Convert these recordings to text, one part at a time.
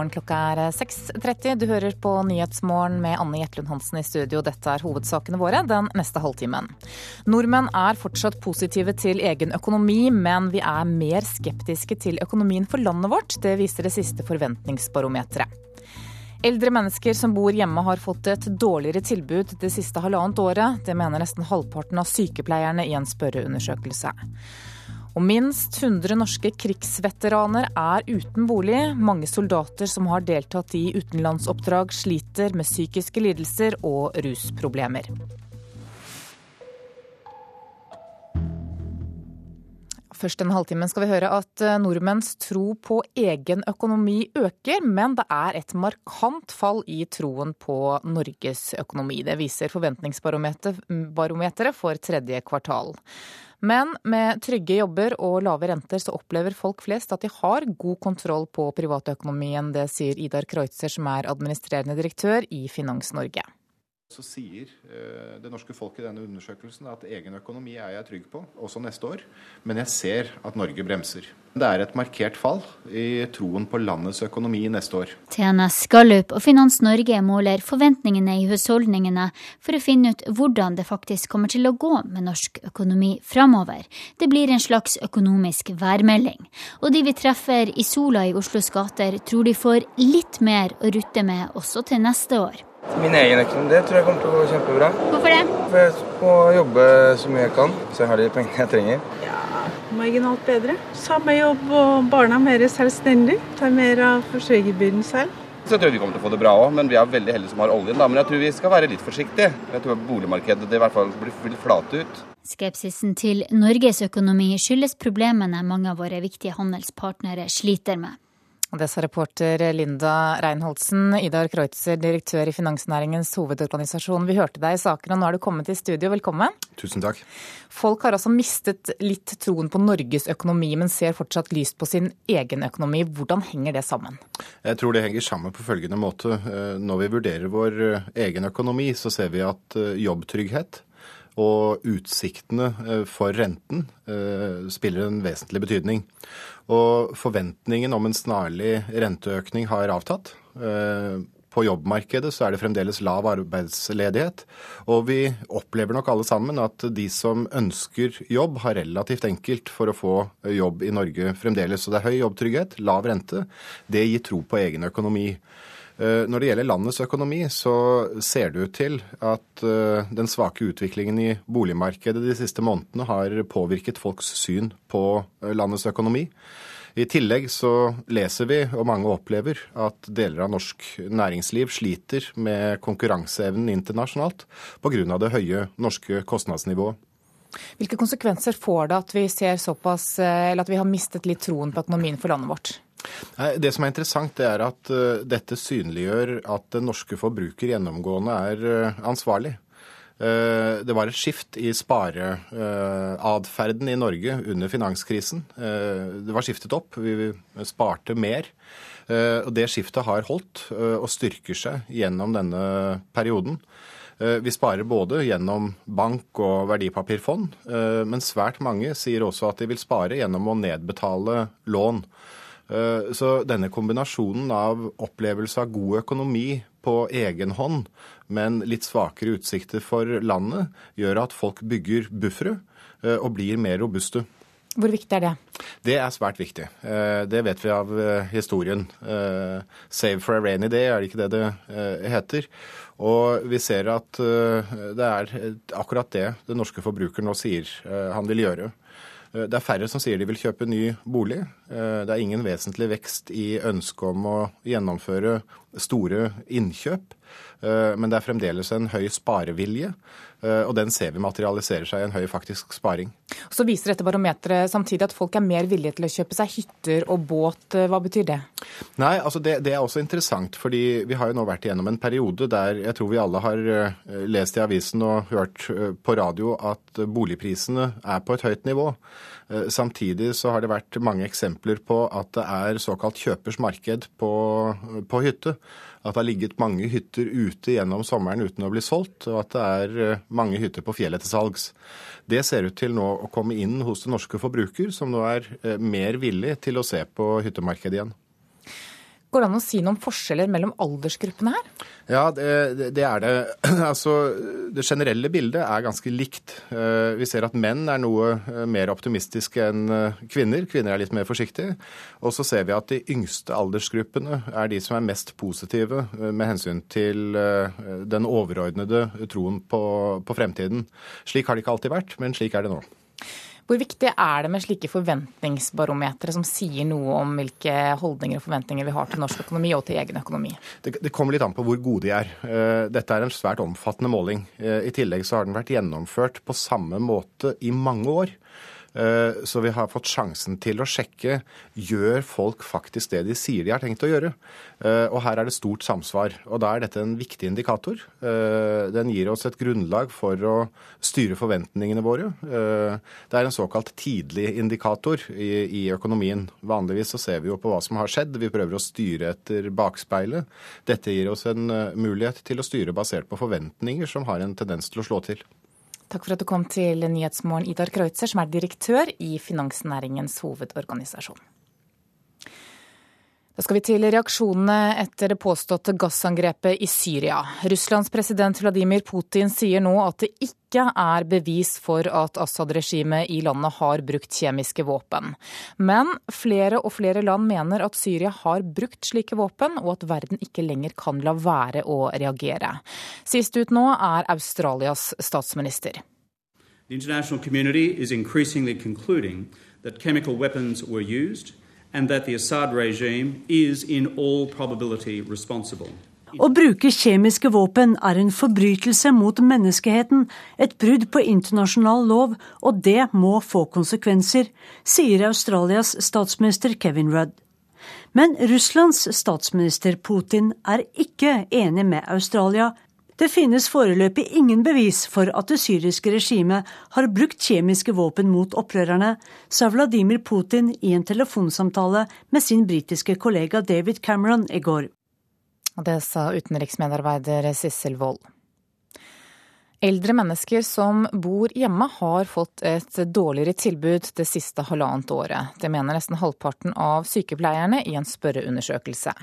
morgen. Klokka er 6.30. Du hører på Nyhetsmorgen med Anne Jetlund Hansen i studio. Dette er hovedsakene våre den neste halvtimen. Nordmenn er fortsatt positive til egen økonomi, men vi er mer skeptiske til økonomien for landet vårt. Det viser det siste forventningsbarometeret. Eldre mennesker som bor hjemme har fått et dårligere tilbud det siste halvannet året. Det mener nesten halvparten av sykepleierne i en spørreundersøkelse. Og minst 100 norske krigsveteraner er uten bolig. Mange soldater som har deltatt i utenlandsoppdrag sliter med psykiske lidelser og rusproblemer. Først en halvtime skal vi høre at eh, nordmenns tro på egen økonomi øker, men det er et markant fall i troen på Norges økonomi. Det viser forventningsbarometeret for tredje kvartal. Men med trygge jobber og lave renter så opplever folk flest at de har god kontroll på privatøkonomien. Det sier Idar Kreutzer, som er administrerende direktør i Finans Norge. Så sier eh, det norske folk i denne undersøkelsen at egen økonomi er jeg trygg på, også neste år. Men jeg ser at Norge bremser. Det er et markert fall i troen på landets økonomi neste år. TNS Gallup og Finans Norge måler forventningene i husholdningene for å finne ut hvordan det faktisk kommer til å gå med norsk økonomi framover. Det blir en slags økonomisk værmelding. Og de vi treffer i sola i Oslos gater, tror de får litt mer å rutte med også til neste år. Min egen økonomi det tror jeg kommer til å gå kjempebra. Hvorfor det? For jeg må jobbe så mye jeg kan, så jeg har de pengene jeg trenger. Ja, marginalt bedre. Samme jobb og barna mer selvstendig. Tar mer av forsørgerbyrden selv. Så jeg tror vi kommer til å få det bra òg, men vi er veldig heldige som har oljen. Da. Men jeg tror vi skal være litt forsiktige. Jeg tror boligmarkedet det i hvert fall blir flate ut. Skepsisen til Norges økonomi skyldes problemene mange av våre viktige handelspartnere sliter med. Det sa reporter Linda Reinholdsen, Idar Kreutzer, direktør i Finansnæringens hovedorganisasjon. Vi hørte deg i saken, og nå er du kommet til studio. Velkommen. Tusen takk. Folk har altså mistet litt troen på Norges økonomi, men ser fortsatt lyst på sin egen økonomi. Hvordan henger det sammen? Jeg tror det henger sammen på følgende måte. Eh, når vi vurderer vår eh, egen økonomi, så ser vi at eh, jobbtrygghet og utsiktene for renten spiller en vesentlig betydning. Og forventningen om en snarlig renteøkning har avtatt. Eh, på jobbmarkedet så er det fremdeles lav arbeidsledighet. Og vi opplever nok alle sammen at de som ønsker jobb, har relativt enkelt for å få jobb i Norge fremdeles. Så det er høy jobbtrygghet, lav rente. Det gir tro på egen økonomi. Eh, når det gjelder landets økonomi, så ser det ut til at eh, den svake utviklingen i boligmarkedet de siste månedene har påvirket folks syn på eh, landets økonomi. I tillegg så leser vi, og mange opplever, at deler av norsk næringsliv sliter med konkurranseevnen internasjonalt pga. det høye norske kostnadsnivået. Hvilke konsekvenser får det at vi såpass, at vi har mistet litt troen på økonomien for landet vårt? Det som er interessant, det er at uh, dette synliggjør at den norske forbruker gjennomgående er uh, ansvarlig. Uh, det var et skift i spareatferden i Norge under finanskrisen. Det var skiftet opp. Vi sparte mer. Og det skiftet har holdt og styrker seg gjennom denne perioden. Vi sparer både gjennom bank og verdipapirfond, men svært mange sier også at de vil spare gjennom å nedbetale lån. Eh, så denne kombinasjonen av opplevelse av god økonomi på egen hånd, men litt svakere utsikter for landet, gjør at folk bygger buffere eh, og blir mer robuste. Hvor viktig er det? Det er svært viktig. Eh, det vet vi av historien. Save for a rainy day, er det ikke det det heter? Og vi ser at det er akkurat det den norske forbrukeren nå sier han vil gjøre. Eh, det er færre som sier de vil kjøpe ny bolig. Eh, det er ingen vesentlig vekst i ønsket om å gjennomføre store innkjøp. Eh, men det er fremdeles en høy sparevilje, og den ser vi materialiserer seg i en høy faktisk sparing. Så viser dette barometeret samtidig at folk er mer villige til å kjøpe seg hytter og båt. Hva betyr det? Nei, altså det, det, er også interessant. fordi vi har jo nå vært igjennom en periode der jeg tror vi alle har lest i avisen og hørt på radio at boligprisene er på et høyt nivå. Samtidig så har det vært mange eksempler på at det er såkalt kjøpers marked på, på hytte at det har ligget mange hytter ute gjennom sommeren uten å bli solgt, og at det er eh, mange hytter på fjellet til salgs. Det ser ut til nå å komme inn hos den norske forbruker, som nå er eh, mer villig til å se på hyttemarkedet igjen. Går det an å si noen forskjeller mellom aldersgruppene her? Ja, det, det, er det. Altså, det generelle bildet er ganske likt. Eh, vi ser at menn er noe eh, mer optimistiske enn eh, kvinner. Kvinner er litt mer forsiktige. Og så ser vi at de yngste aldersgruppene er de som er mest positive med hensyn til den overordnede troen på, på fremtiden. Slik har det ikke alltid vært, men slik er det nå. Hvor viktig er det med slike forventningsbarometere som sier noe om hvilke holdninger og forventninger vi har til norsk økonomi og til egen økonomi? Det, det kommer litt an på hvor gode de er. Eh, dette er en svært omfattende måling. Eh, I tillegg så har den vært gjennomført på samme måte i mange år. Eh, så vi har fått sjansen til å sjekke gjør folk faktisk det de sier de har tenkt å gjøre. Eh, og her er det stort samsvar. Og da er dette en viktig indikator. Eh, den gir oss et grunnlag for å styre forventningene våre. Det er en såkalt tidlig indikator i, økonomien. Vanligvis så ser vi jo på hva som har skjedd. Vi prøver å styre etter bakspeilet. Dette gir oss en mulighet til å styre basert på forventninger som har en tendens til å slå til. Takk for at du kom til Nyhetsmorgen, Idar Kreutzer, som er direktør i Finansnæringens hovedorganisasjon. Da skal vi til reaksjonene etter det påståtte gassangrepet i Syria. Russlands president Vladimir Putin sier nå at det ikke er bevis for at Assad-regimet i landet har brukt kjemiske våpen. Men flere og flere land mener at Syria har brukt slike våpen, og at verden ikke lenger kan la være å reagere. Sist ut nå er Australias statsminister. The international community is increasingly concluding that chemical weapons and that the Assad regime is in all probability responsible. Å bruke kjemiske våpen er en forbrytelse mot menneskeheten, et brudd på internasjonal lov, og det må få konsekvenser, sier Australias statsminister Kevin Rudd. Men Russlands statsminister Putin er ikke enig med Australia det finnes foreløpig ingen bevis for at det syriske regimet har brukt kjemiske våpen mot opprørerne, sa Vladimir Putin i en telefonsamtale med sin britiske kollega David Cameron i går. Det sa utenriksmedarbeider Sissel Wold. Eldre mennesker som bor hjemme har fått et dårligere tilbud det siste halvannet året. Det mener nesten halvparten av sykepleierne i en spørreundersøkelse.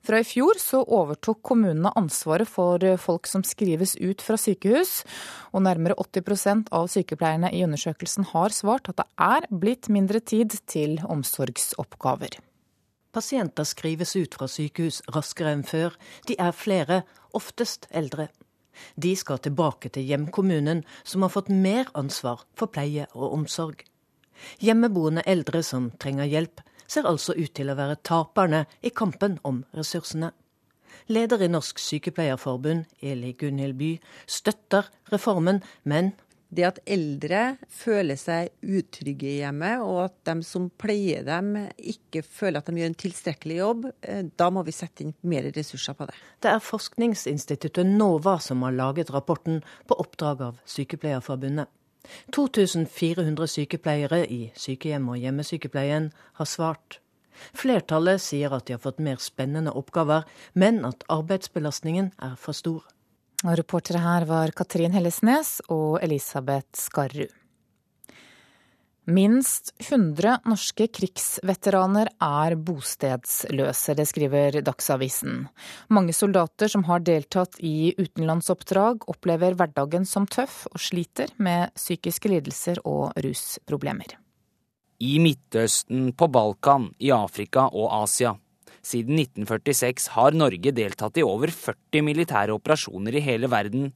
Fra i fjor så overtok kommunene ansvaret for folk som skrives ut fra sykehus, og nærmere 80% av sykepleierne i undersøkelsen har svart at det er blitt mindre tid til omsorgsoppgaver. Pasienter skrives ut fra sykehus raskere enn før. De er flere, oftest eldre. De skal tilbake til hjemkommunen, som har fått mer ansvar for pleie og omsorg. Hjemmeboende eldre som trenger hjelp, ser altså ut til å være taperne i kampen om ressursene. Leder i Norsk Sykepleierforbund, Eli Gunhild By, støtter reformen, men det at eldre føler seg utrygge i hjemmet, og at de som pleier dem, ikke føler at de gjør en tilstrekkelig jobb, eh, da må vi sette inn mer ressurser på det. Det er forskningsinstituttet NOVA som har laget rapporten på oppdrag av Sykepleierforbundet. 2400 sykepleiere i sykehjem og hjemmesykepleien har svart. Flertallet sier at de har fått mer spennende oppgaver, men at arbeidsbelastningen er for stor. Og reportere her var Katrin Hellesnes og Elisabeth Skarrud. Minst 100 norske krigsveteraner er bostedsløse, det skriver Dagsavisen. Mange soldater som har deltatt i utenlandsoppdrag, opplever hverdagen som tøff og sliter med psykiske lidelser og rusproblemer. I Midtøsten, på Balkan, i Afrika og Asia siden 1946 har Norge deltatt i over 40 militære operasjoner i hele verden.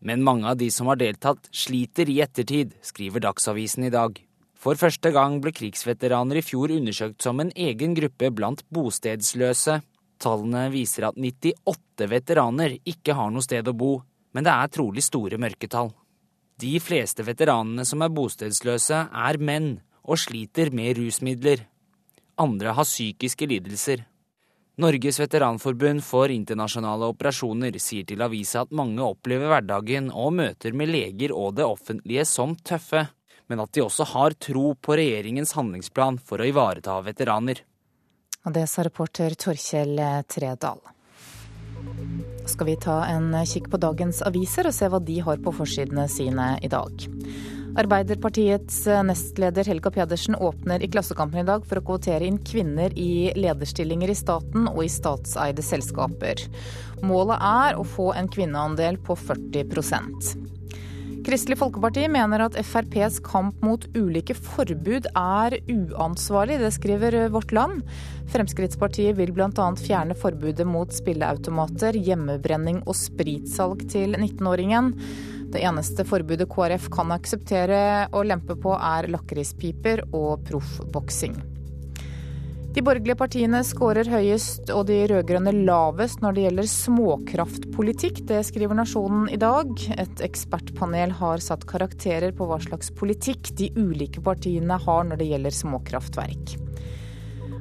Men mange av de som har deltatt, sliter i ettertid, skriver Dagsavisen i dag. For første gang ble krigsveteraner i fjor undersøkt som en egen gruppe blant bostedsløse. Tallene viser at 98 veteraner ikke har noe sted å bo, men det er trolig store mørketall. De fleste veteranene som er bostedsløse, er menn og sliter med rusmidler. Andre har psykiske lidelser. Norges veteranforbund for internasjonale operasjoner sier til avisa at mange opplever hverdagen og møter med leger og det offentlige som tøffe, men at de også har tro på regjeringens handlingsplan for å ivareta veteraner. Og det sa reporter Torkjell Tredal. Skal vi ta en kikk på dagens aviser og se hva de har på forsidene sine i dag. Arbeiderpartiets nestleder Helga Pedersen åpner i Klassekampen i dag for å kvotere inn kvinner i lederstillinger i staten og i statseide selskaper. Målet er å få en kvinneandel på 40 Kristelig Folkeparti mener at FrPs kamp mot ulike forbud er uansvarlig. Det skriver Vårt Land. Fremskrittspartiet vil bl.a. fjerne forbudet mot spilleautomater, hjemmebrenning og spritsalg til 19-åringen. Det eneste forbudet KrF kan akseptere å lempe på, er lakrispiper og proffboksing. De borgerlige partiene skårer høyest og de rød-grønne lavest når det gjelder småkraftpolitikk. Det skriver Nasjonen i dag. Et ekspertpanel har satt karakterer på hva slags politikk de ulike partiene har når det gjelder småkraftverk.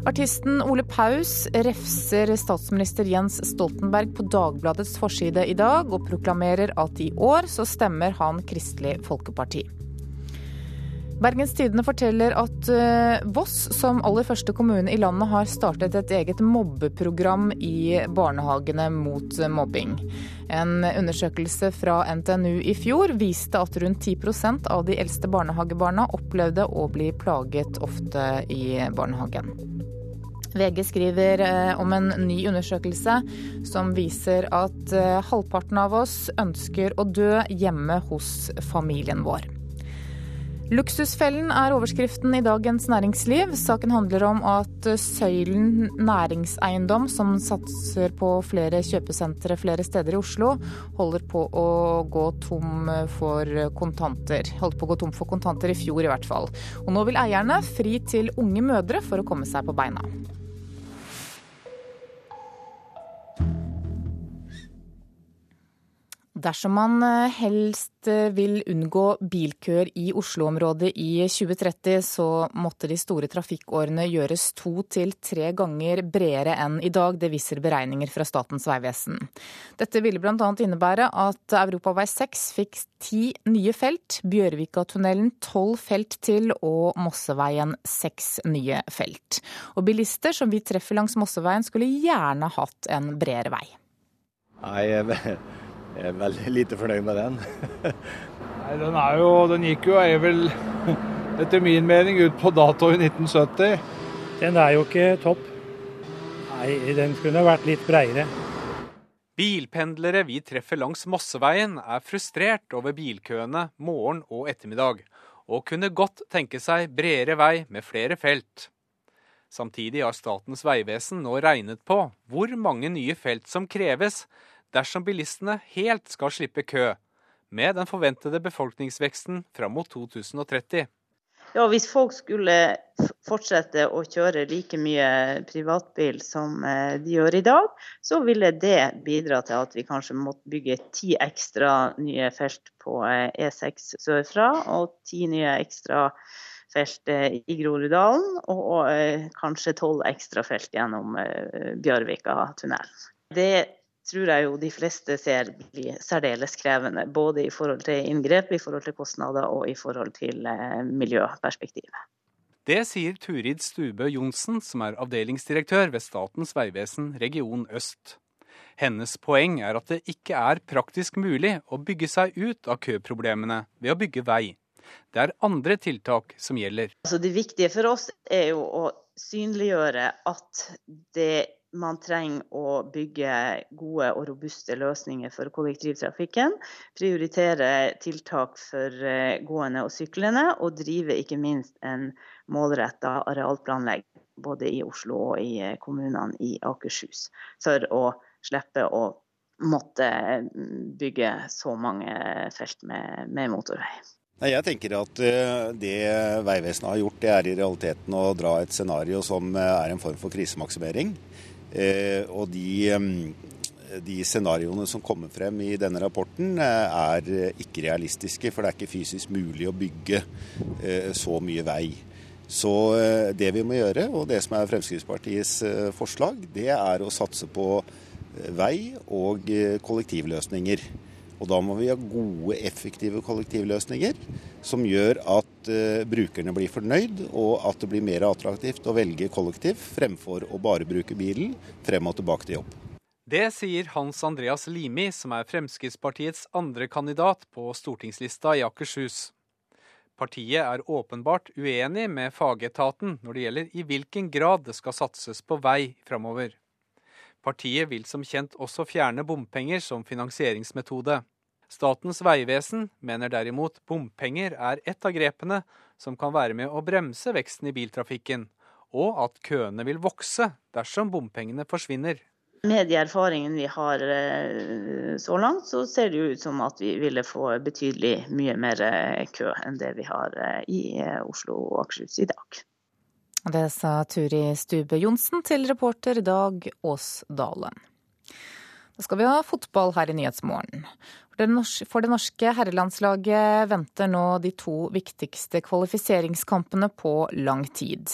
Artisten Ole Paus refser statsminister Jens Stoltenberg på Dagbladets forside i dag, og proklamerer at i år så stemmer han Kristelig Folkeparti. Bergens Tidende forteller at uh, Voss, som aller første kommune i landet, har startet et eget mobbeprogram i barnehagene mot uh, mobbing. En undersøkelse fra NTNU i fjor viste at rundt 10% av de eldste barnehagebarna opplevde å bli plaget ofte i barnehagen. VG skriver uh, om en ny undersøkelse som viser at halvparten av oss ønsker å dø hjemme hos familien vår. Luksusfellen er overskriften i Dagens Næringsliv. Saken handler om at Søylen næringseiendom, som satser på flere kjøpesentre flere steder i Oslo, holder på å gå tom for kontanter. Holdt på å gå tom for kontanter i fjor i hvert fall. Og nå vil eierne fri til unge mødre for å komme seg på beina. Dersom man eh, helst eh, vil unngå bilkøer i Oslo-området i 2030, så måtte de store trafikkårene gjøres to til tre ganger bredere enn i dag. Det viser beregninger fra Statens vegvesen. Dette ville bl.a. innebære at Europavei 6 fikk ti nye felt, Bjørvikatunnelen tolv felt til og Mosseveien seks nye felt. Og bilister som vi treffer langs Mosseveien skulle gjerne hatt en bredere vei. Nei, jeg er veldig lite fornøyd med den. Nei, den, jo, den gikk jo er vel, etter min mening, ut på dato i 1970. Den er jo ikke topp. Nei, den kunne vært litt breiere. Bilpendlere vi treffer langs Mosseveien er frustrert over bilkøene morgen og ettermiddag, og kunne godt tenke seg bredere vei med flere felt. Samtidig har Statens vegvesen nå regnet på hvor mange nye felt som kreves dersom bilistene helt skal slippe kø, med den forventede befolkningsveksten fram mot 2030. Ja, Hvis folk skulle fortsette å kjøre like mye privatbil som eh, de gjør i dag, så ville det bidra til at vi kanskje måtte bygge ti ekstra nye felt på E6 eh, e sørfra, og ti nye ekstra felt eh, i Groruddalen, og kanskje tolv ekstra felt gjennom Bjørvika tunnel. Det tror jeg jo de fleste ser blir særdeles krevende. Både i forhold til inngrep, i forhold til kostnader og i forhold til eh, miljøperspektivet. Det sier Turid Stubø Johnsen, som er avdelingsdirektør ved Statens vegvesen region øst. Hennes poeng er at det ikke er praktisk mulig å bygge seg ut av køproblemene ved å bygge vei. Det er andre tiltak som gjelder. Altså det viktige for oss er jo å synliggjøre at det man trenger å bygge gode og robuste løsninger for kollektivtrafikken. Prioritere tiltak for eh, gående og syklende, og drive ikke minst en målretta arealplanlegg både i Oslo og i eh, kommunene i Akershus. For å slippe å måtte mm, bygge så mange felt med, med motorvei. Jeg tenker at eh, Det Vegvesenet har gjort, det er i realiteten å dra et scenario som er en form for krisemaksimering. Eh, og de, de scenarioene som kommer frem i denne rapporten eh, er ikke realistiske, for det er ikke fysisk mulig å bygge eh, så mye vei. Så det vi må gjøre, og det som er Fremskrittspartiets forslag, det er å satse på vei og kollektivløsninger. Og da må vi ha gode, effektive kollektivløsninger som gjør at uh, brukerne blir fornøyd, og at det blir mer attraktivt å velge kollektiv fremfor å bare bruke bilen frem og tilbake til jobb. Det sier Hans Andreas Limi, som er Fremskrittspartiets andre kandidat på stortingslista i Akershus. Partiet er åpenbart uenig med fagetaten når det gjelder i hvilken grad det skal satses på vei framover. Partiet vil som kjent også fjerne bompenger som finansieringsmetode. Statens vegvesen mener derimot bompenger er ett av grepene som kan være med å bremse veksten i biltrafikken, og at køene vil vokse dersom bompengene forsvinner. Med de erfaringene vi har eh, så langt, så ser det jo ut som at vi ville få betydelig mye mer eh, kø enn det vi har eh, i Oslo og Akershus i dag. Det sa Turi Stube Johnsen til reporter Dag Åsdalen. Da skal vi ha fotball her i Nyhetsmorgen. For det norske herrelandslaget venter nå de to viktigste kvalifiseringskampene på lang tid.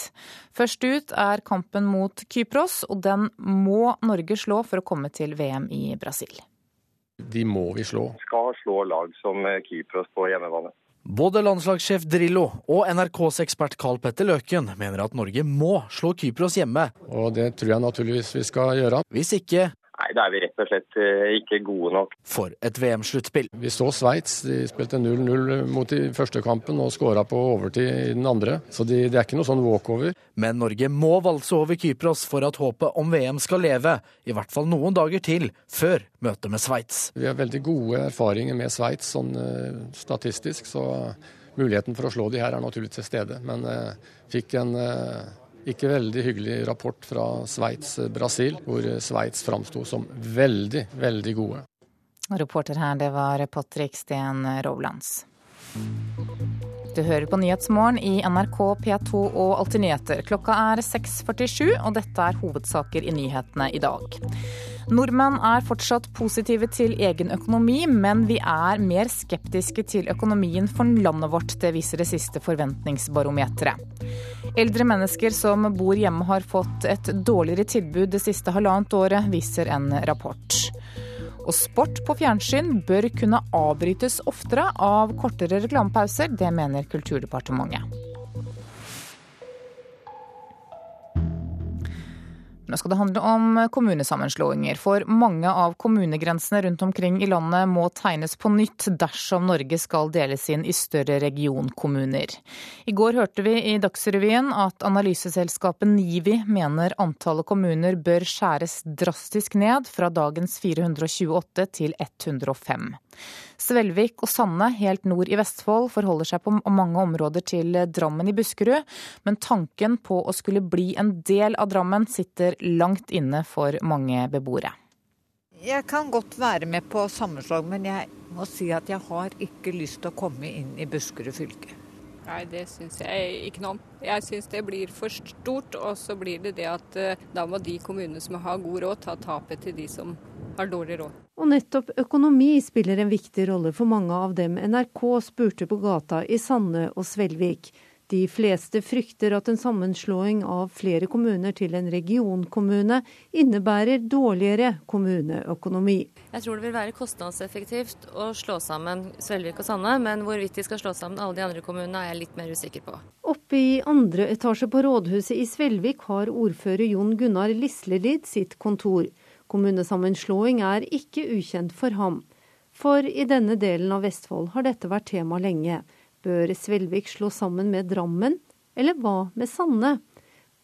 Først ut er kampen mot Kypros, og den må Norge slå for å komme til VM i Brasil. De må vi slå. Vi skal slå lag som Kypros på hjemmebane. Både landslagssjef Drillo og NRKs ekspert Carl Petter Løken mener at Norge må slå Kypros hjemme. Og det tror jeg naturligvis vi skal gjøre. Hvis ikke Nei, da er vi rett og slett eh, ikke gode nok. For et VM-sluttspill. Vi så Sveits. De spilte 0-0 mot de første kampen og skåra på overtid i den andre. Så det de er ikke noe sånn walkover. Men Norge må valse over Kypros for at håpet om VM skal leve, i hvert fall noen dager til før møtet med Sveits. Vi har veldig gode erfaringer med Sveits sånn uh, statistisk, så muligheten for å slå de her er naturligvis til stede. Men eh, fikk en uh, ikke veldig hyggelig rapport fra Sveits-Brasil, hvor Sveits framsto som veldig, veldig gode. Reporter her, det var Patrick Steen Rovlands. Du hører på Nyhetsmorgen i NRK P2 og Alltid nyheter. Klokka er 6.47, og dette er hovedsaker i nyhetene i dag. Nordmenn er fortsatt positive til egen økonomi, men vi er mer skeptiske til økonomien for landet vårt. Det viser det siste forventningsbarometeret. Eldre mennesker som bor hjemme har fått et dårligere tilbud det siste halvannet året, viser en rapport. Og sport på fjernsyn bør kunne avbrytes oftere av kortere reklamepauser. Det mener Kulturdepartementet. Nå skal det handle om kommunesammenslåinger, for mange av kommunegrensene rundt omkring i landet må tegnes på nytt dersom Norge skal deles inn i større regionkommuner. I går hørte vi i Dagsrevyen at analyseselskapet NIVI mener antallet kommuner bør skjæres drastisk ned fra dagens 428 til 105. Svelvik og Sanne, helt nord i Vestfold, forholder seg på mange områder til Drammen i Buskerud, men tanken på å skulle bli en del av Drammen sitter langt inne for mange beboere. Jeg kan godt være med på sammenslåing, men jeg må si at jeg har ikke lyst til å komme inn i Buskerud fylke. Nei, det syns jeg ikke noe om. Jeg syns det blir for stort, og så blir det det at eh, da må de kommunene som har god råd, ta tapet til de som har dårlig råd. Og nettopp økonomi spiller en viktig rolle for mange av dem NRK spurte på gata i Sande og Svelvik. De fleste frykter at en sammenslåing av flere kommuner til en regionkommune innebærer dårligere kommuneøkonomi. Jeg tror det vil være kostnadseffektivt å slå sammen Svelvik og Sanne, men hvorvidt de skal slå sammen alle de andre kommunene er jeg litt mer usikker på. Oppe i andre etasje på rådhuset i Svelvik har ordfører Jon Gunnar Lislelid sitt kontor. Kommunesammenslåing er ikke ukjent for ham. For i denne delen av Vestfold har dette vært tema lenge. Bør Svelvik slå sammen med Drammen, eller hva med Sanne?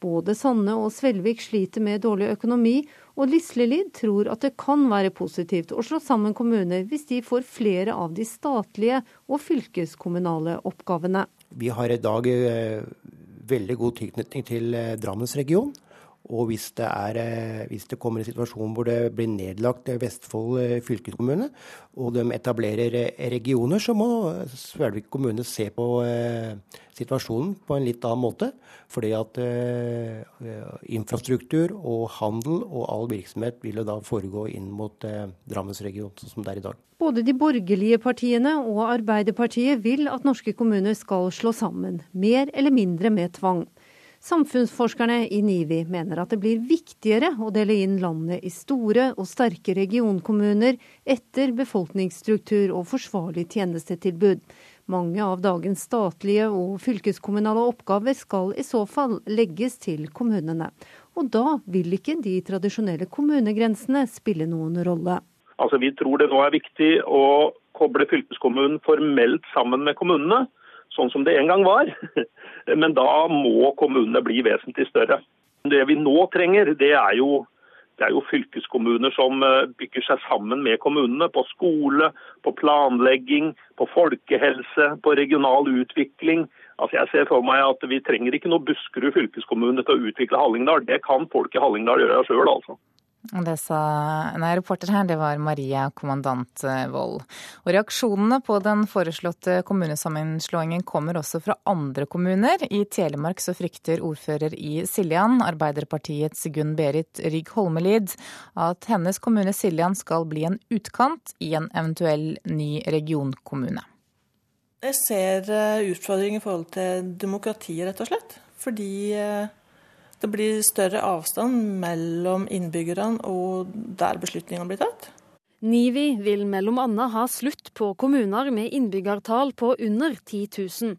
Både Sanne og Svelvik sliter med dårlig økonomi, og Lislelid tror at det kan være positivt å slå sammen kommuner hvis de får flere av de statlige og fylkeskommunale oppgavene. Vi har i dag eh, veldig god tilknytning til eh, Drammensregionen. Og hvis det, er, eh, hvis det, kommer en situasjon hvor det blir nedlagt Vestfold eh, fylkeskommune, og de etablerer eh, regioner, så må Svelvik kommune se på situasjonen på en litt annen måte. Fordi at infrastruktur og handel og all virksomhet vil jo da foregå inn mot Drammensregionen, sånn som det er i dag. Både de borgerlige partiene og Arbeiderpartiet vil at norske kommuner skal slå sammen, mer eller mindre med tvang. Samfunnsforskerne i NIVI mener at det blir viktigere å dele inn landet i store og sterke regionkommuner etter befolkningsstruktur og forsvarlig tjenestetilbud. Mange av dagens statlige og fylkeskommunale oppgaver skal i så fall legges til kommunene. Og da vil ikke de tradisjonelle kommunegrensene spille noen rolle. Altså, vi tror det nå er viktig å koble fylkeskommunen formelt sammen med kommunene sånn som det en gang var. Men da må kommunene bli vesentlig større. Det vi nå trenger, det er jo, det er jo fylkeskommuner som eh, bygger seg sammen med kommunene på skole, på planlegging, på folkehelse, på regional utvikling. Altså jeg ser for meg at Vi trenger ikke noe Buskerud fylkeskommune til å utvikle Hallingdal. Det kan folk i Hallingdal gjøre sjøl, altså. Det sa nei, reporter her, det var Maria Kommandant Wold. Og reaksjonene på den foreslåtte kommunesammenslåingen kommer også fra andre kommuner. I Telemark så frykter ordfører i Siljan, Arbeiderpartiets Gunn Berit Rygg Holmelid, at hennes kommune Siljan skal bli en utkant i en eventuell ny regionkommune. Jeg ser eh, utfordringer i forhold til demokratiet, rett og slett. Fordi eh, det blir større avstand mellom innbyggerne og der beslutningene blir tatt. NIVI vil annet ha slutt på kommuner med innbyggertall på under 10 000.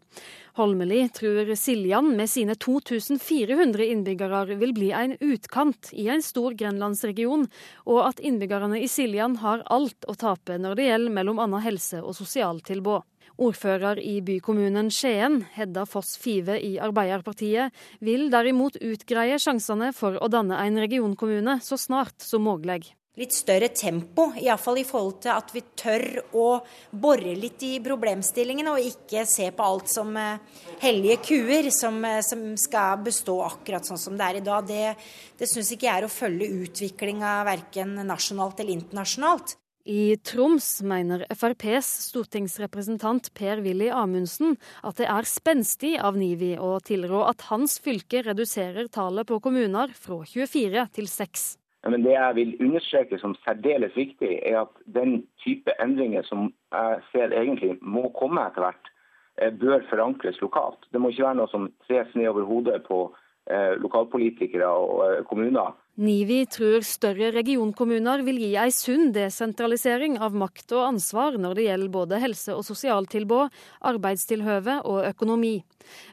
Holmelid tror Siljan med sine 2400 innbyggere vil bli en utkant i en stor grenlandsregion, og at innbyggerne i Siljan har alt å tape når det gjelder annet helse- og sosialtilbud. Ordfører i bykommunen Skien, Hedda Foss Five i Arbeiderpartiet, vil derimot utgreie sjansene for å danne en regionkommune så snart som mulig. Litt større tempo, iallfall i forhold til at vi tør å bore litt i problemstillingen, og ikke se på alt som eh, hellige kuer som, eh, som skal bestå akkurat sånn som det er i dag. Det, det syns ikke jeg er å følge utviklinga verken nasjonalt eller internasjonalt. I Troms mener FrPs stortingsrepresentant Per-Willy Amundsen at det er spenstig av NIVI å tilrå at hans fylke reduserer tallet på kommuner fra 24 til 6. Men det jeg vil understreke som særdeles viktig, er at den type endringer som jeg ser egentlig må komme etter hvert, eh, bør forankres lokalt. Det må ikke være noe som tres ned over hodet på eh, lokalpolitikere og eh, kommuner. NIVI tror større regionkommuner vil gi ei sunn desentralisering av makt og ansvar når det gjelder både helse- og sosialtilbud, arbeidstilhøve og økonomi.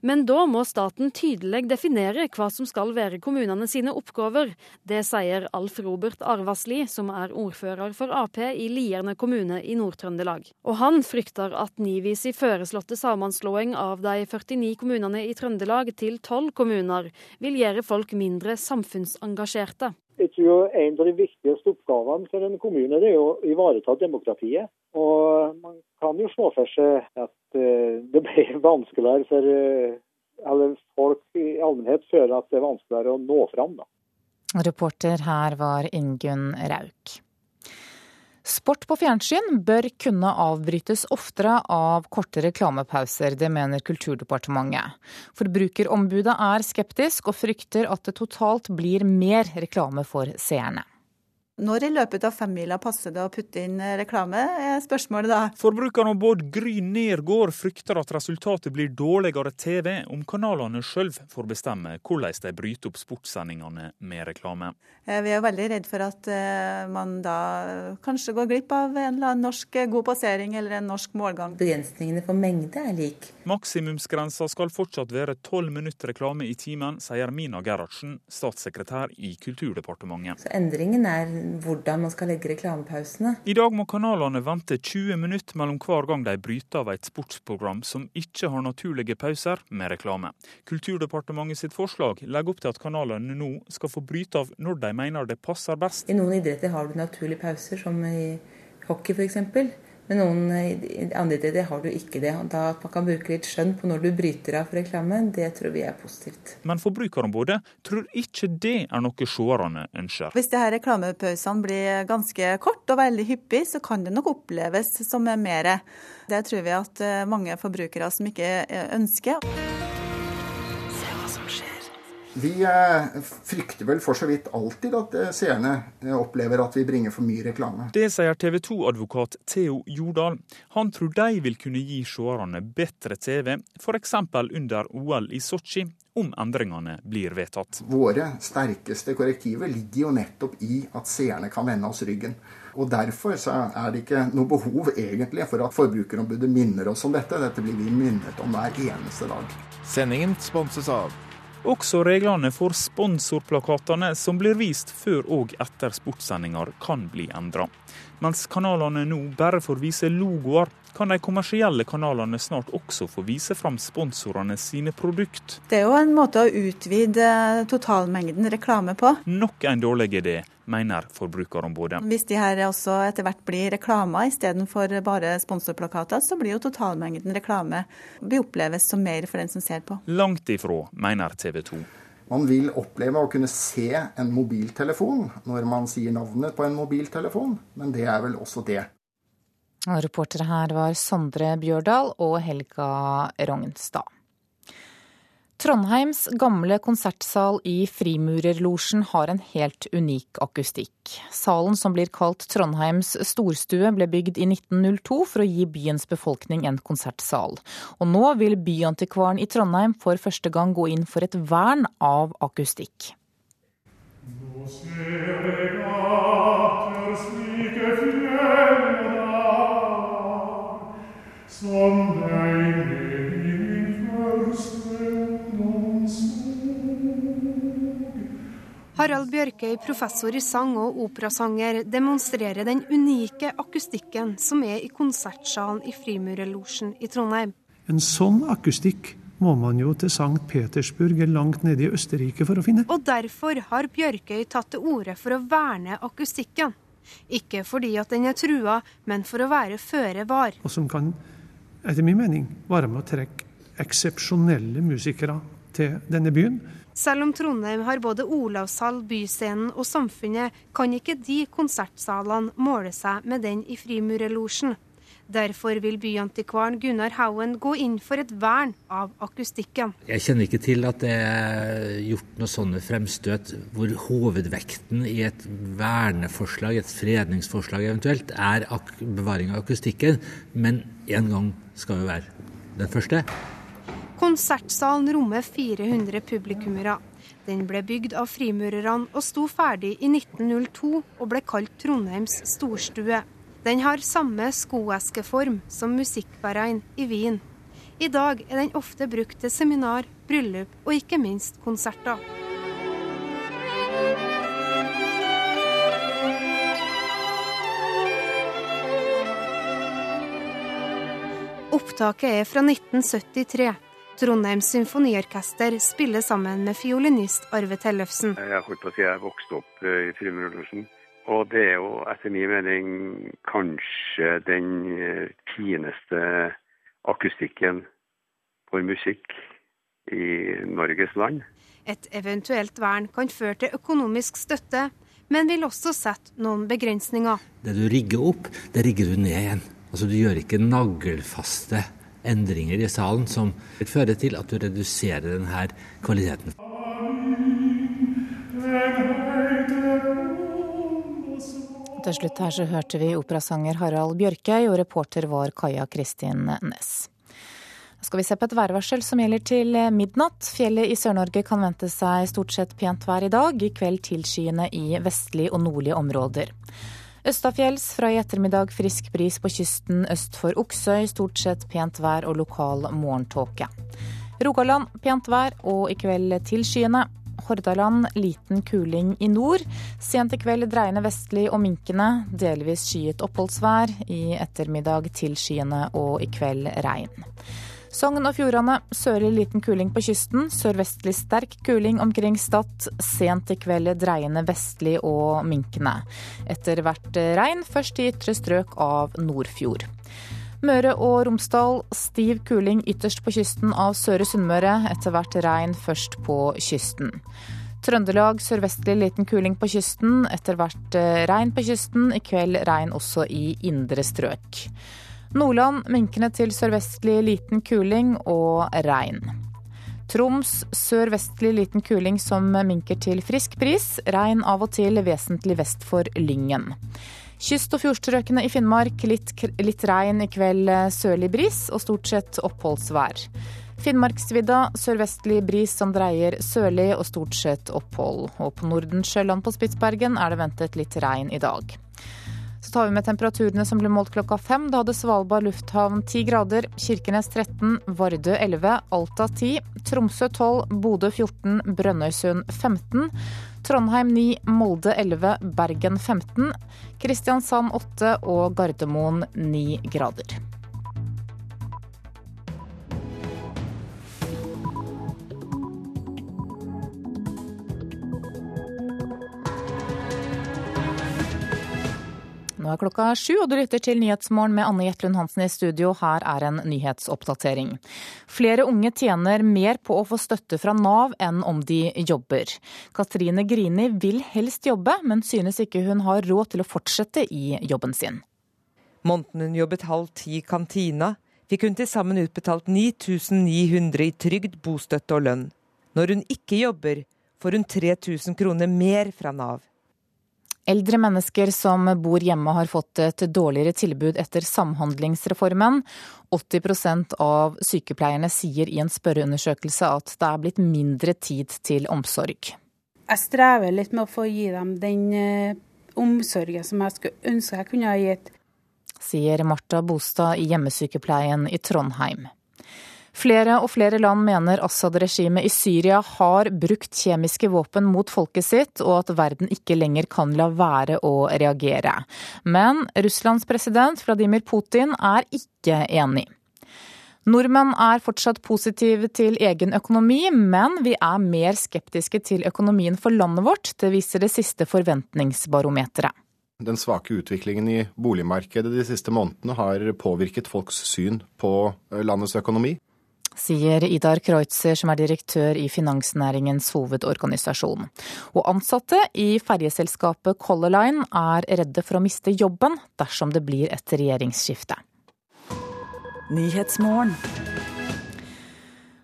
Men da må staten tydelig definere hva som skal være kommunene sine oppgaver. Det sier Alf Robert Arvasli, som er ordfører for Ap i Lierne kommune i Nord-Trøndelag. Og han frykter at Nivis i foreslåtte sammenslåing av de 49 kommunene i Trøndelag til 12 kommuner vil gjøre folk mindre samfunnsengasjerte. Jeg tror En av de viktigste oppgavene for en kommune det er å ivareta demokratiet. Og Man kan jo se for seg at eh, det blir vanskeligere for eh, eller folk i allmennhet føler at det er vanskeligere å nå fram. Da. Reporter her var Ingunn Rauk. Sport på fjernsyn bør kunne avbrytes oftere av korte reklamepauser, det mener Kulturdepartementet. Forbrukerombudet er skeptisk og frykter at det totalt blir mer reklame for seerne. Når i løpet av femmila passer det å putte inn reklame, er spørsmålet da. Forbrukerombud Gry Nergård frykter at resultatet blir dårligere TV om kanalene sjøl får bestemme hvordan de bryter opp sportssendingene med reklame. Eh, vi er veldig redd for at eh, man da kanskje går glipp av en eller annen norsk god passering eller en norsk målgang. Begrensningene for mengde er lik. Maksimumsgrensa skal fortsatt være tolv minutter reklame i timen, sier Mina Gerhardsen, statssekretær i Kulturdepartementet. Så endringen er hvordan man skal legge reklamepausene. I dag må kanalene vente 20 minutter mellom hver gang de bryter av et sportsprogram som ikke har naturlige pauser med reklame. Kulturdepartementet sitt forslag legger opp til at kanalene nå skal få bryte av når de mener det passer best. I noen idretter har du naturlige pauser, som i hockey f.eks. Men noen i andre steder har du ikke det. Da man kan bruke litt skjønn på når du bryter av for reklame, det tror vi er positivt. Men Forbrukerombudet tror ikke det er noe seerne ønsker. Hvis disse reklamepausene blir ganske kort og veldig hyppig, så kan det nok oppleves som mer. Det tror vi at eh, mange forbrukere som ikke ønsker. Vi eh, frykter vel for så vidt alltid at eh, seerne eh, opplever at vi bringer for mye reklame. Det sier TV 2-advokat Theo Jordal. Han tror de vil kunne gi seerne bedre TV, f.eks. under OL i Sotsji, om endringene blir vedtatt. Våre sterkeste korrektiver ligger jo nettopp i at seerne kan vende oss ryggen. Og Derfor er det ikke noe behov egentlig for at Forbrukerombudet minner oss om dette. Dette blir vi minnet om hver eneste dag. Sendingen sponses av også reglene for sponsorplakatene som blir vist før og etter sportssendinger, kan bli endra. Mens kanalene nå bare får vise logoer, kan de kommersielle kanalene snart også få vise fram sponsorene sine produkt. Det er jo en måte å utvide totalmengden reklame på. Nok en dårlig idé, mener Forbrukerombudet. Hvis de her også etter hvert blir reklamer istedenfor bare sponsorplakater, så blir jo totalmengden reklame blir oppleves som mer for den som ser på. Langt ifra, mener TV 2. Man vil oppleve å kunne se en mobiltelefon når man sier navnet på en mobiltelefon, men det er vel også det. Reportere her var Sondre Bjørdal og Helga Rognstad. Trondheims gamle konsertsal i Frimurerlosjen har en helt unik akustikk. Salen som blir kalt Trondheims storstue ble bygd i 1902 for å gi byens befolkning en konsertsal. Og nå vil byantikvaren i Trondheim for første gang gå inn for et vern av akustikk. Nå ser jeg Harald Bjørkøy, professor i sang og operasanger, demonstrerer den unike akustikken som er i konsertsalen i Frimurelosjen i Trondheim. En sånn akustikk må man jo til St. Petersburg eller langt nede i Østerrike for å finne. Og derfor har Bjørkøy tatt til orde for å verne akustikken. Ikke fordi at den er trua, men for å være føre var. Og som kan, etter min mening, være med å trekke eksepsjonelle musikere til denne byen. Selv om Trondheim har både Olavshall, Byscenen og Samfunnet, kan ikke de konsertsalene måle seg med den i Frimurelosjen. Derfor vil byantikvaren Gunnar Hauen gå inn for et vern av akustikken. Jeg kjenner ikke til at det er gjort noe sånne fremstøt hvor hovedvekten i et verneforslag, et fredningsforslag eventuelt, er bevaring av akustikken. Men en gang skal jo være den første. Konsertsalen rommer 400 publikummere. Den ble bygd av frimurerne og sto ferdig i 1902 og ble kalt Trondheims storstue. Den har samme skoeskeform som Musikkverein i Wien. I dag er den ofte brukt til seminar, bryllup og ikke minst konserter. Opptaket er fra 1973. Trondheims symfoniorkester spiller sammen med fiolinist Arve Tellefsen. Jeg holdt på å si jeg vokste opp eh, i Frimurlosjen. Og det er jo etter min mening kanskje den eh, fineste akustikken for musikk i Norges land. Et eventuelt vern kan føre til økonomisk støtte, men vil også sette noen begrensninger. Det du rigger opp, det rigger du ned igjen. Altså Du gjør ikke nagelfaste endringer i salen som fører til at du reduserer denne kvaliteten. Til slutt her så hørte vi operasanger Harald Bjørkøy, og reporter var Kaja Kristin Næss. Da skal vi se på et værvarsel som gjelder til midnatt. Fjellet i Sør-Norge kan vente seg stort sett pent vær i dag. I kveld tilskyende i vestlige og nordlige områder. Østafjells fra i ettermiddag frisk bris på kysten øst for Oksøy. Stort sett pent vær og lokal morgentåke. Rogaland pent vær og i kveld tilskyende. Hordaland liten kuling i nord. Sent i kveld dreiende vestlig og minkende. Delvis skyet oppholdsvær. I ettermiddag tilskyende og i kveld regn. Sogn og Fjordane sørlig liten kuling på kysten. Sørvestlig sterk kuling omkring Stad. Sent i kveld dreiende vestlig og minkende. Etter hvert regn, først i ytre strøk av Nordfjord. Møre og Romsdal stiv kuling ytterst på kysten av Søre Sunnmøre. Etter hvert regn først på kysten. Trøndelag sørvestlig liten kuling på kysten. Etter hvert regn på kysten. I kveld regn også i indre strøk. Nordland minkende til sørvestlig liten kuling og regn. Troms sørvestlig liten kuling som minker til frisk bris. Regn av og til vesentlig vest for Lyngen. Kyst- og fjordstrøkene i Finnmark litt, litt regn i kveld, sørlig bris og stort sett oppholdsvær. Finnmarksvidda sørvestlig bris som dreier sørlig og stort sett opphold. Og på Nordensjøland på Spitsbergen er det ventet litt regn i dag. Så tar vi med temperaturene som ble målt klokka fem. Da hadde Svalbard lufthavn 10 grader, Kirkenes 13, Vardø 11, Alta 10, Tromsø 12, Bodø 14, Brønnøysund 15, Trondheim 9, Molde 11, Bergen 15, Kristiansand 8 og Gardermoen 9 grader. Nå er klokka sju, og du lytter til Nyhetsmorgen med Anne Jetlund Hansen i studio. Her er en nyhetsoppdatering. Flere unge tjener mer på å få støtte fra Nav enn om de jobber. Katrine Grini vil helst jobbe, men synes ikke hun har råd til å fortsette i jobben sin. Måneden hun jobbet halv ti i kantina, fikk hun til sammen utbetalt 9900 i trygd, bostøtte og lønn. Når hun ikke jobber, får hun 3000 kroner mer fra Nav. Eldre mennesker som bor hjemme har fått et dårligere tilbud etter Samhandlingsreformen. 80% av sykepleierne sier i en spørreundersøkelse at det er blitt mindre tid til omsorg. Jeg strever litt med å få gi dem den eh, omsorgen som jeg skulle ønske jeg kunne ha gitt. Sier Marta Bostad i hjemmesykepleien i Trondheim. Flere og flere land mener Assad-regimet i Syria har brukt kjemiske våpen mot folket sitt, og at verden ikke lenger kan la være å reagere. Men Russlands president Vladimir Putin er ikke enig. Nordmenn er fortsatt positive til egen økonomi, men vi er mer skeptiske til økonomien for landet vårt. Det viser det siste forventningsbarometeret. Den svake utviklingen i boligmarkedet de siste månedene har påvirket folks syn på landets økonomi sier Idar Kreutzer, som er direktør i finansnæringens hovedorganisasjon. Og ansatte i ferjeselskapet Color Line er redde for å miste jobben dersom det blir et regjeringsskifte.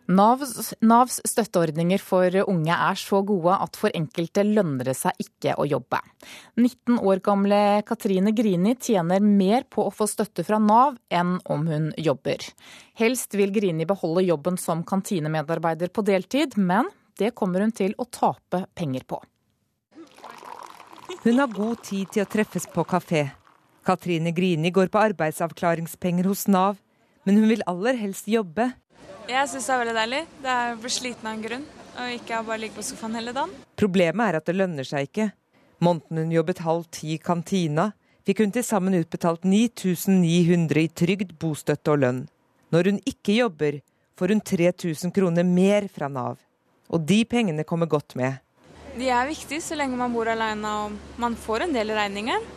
Navs, Navs, støtteordninger for unge er så gode at for enkelte lønner det seg ikke å jobbe. 19 år gamle Katrine Grini tjener mer på å få støtte fra Nav enn om hun jobber. Helst vil Grini beholde jobben som kantinemedarbeider på deltid, men det kommer hun til å tape penger på. Hun har god tid til å treffes på kafé. Katrine Grini går på arbeidsavklaringspenger hos Nav, men hun vil aller helst jobbe jeg syns det er veldig deilig. Det er å bli sliten av en grunn, og ikke bare ligge på sofaen hele dagen. Problemet er at det lønner seg ikke. Måneden hun jobbet halv ti i kantina, fikk hun til sammen utbetalt 9900 i trygd, bostøtte og lønn. Når hun ikke jobber, får hun 3000 kroner mer fra Nav. Og de pengene kommer godt med. De er viktige så lenge man bor alene og man får en del regninger.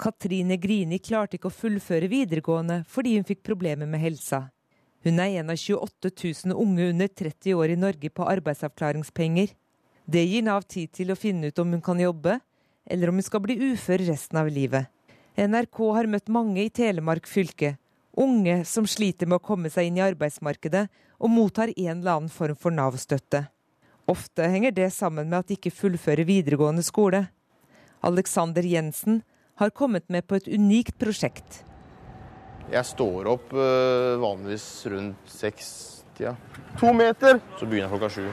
Katrine Grini klarte ikke å fullføre videregående fordi hun fikk problemer med helsa. Hun er en av 28 000 unge under 30 år i Norge på arbeidsavklaringspenger. Det gir Nav tid til å finne ut om hun kan jobbe, eller om hun skal bli ufør resten av livet. NRK har møtt mange i Telemark fylke. Unge som sliter med å komme seg inn i arbeidsmarkedet og mottar en eller annen form for Nav-støtte. Ofte henger det sammen med at de ikke fullfører videregående skole. Alexander Jensen har kommet med på et unikt prosjekt. Jeg står opp uh, vanligvis rundt seks-tida. To meter! Så begynner jeg klokka sju.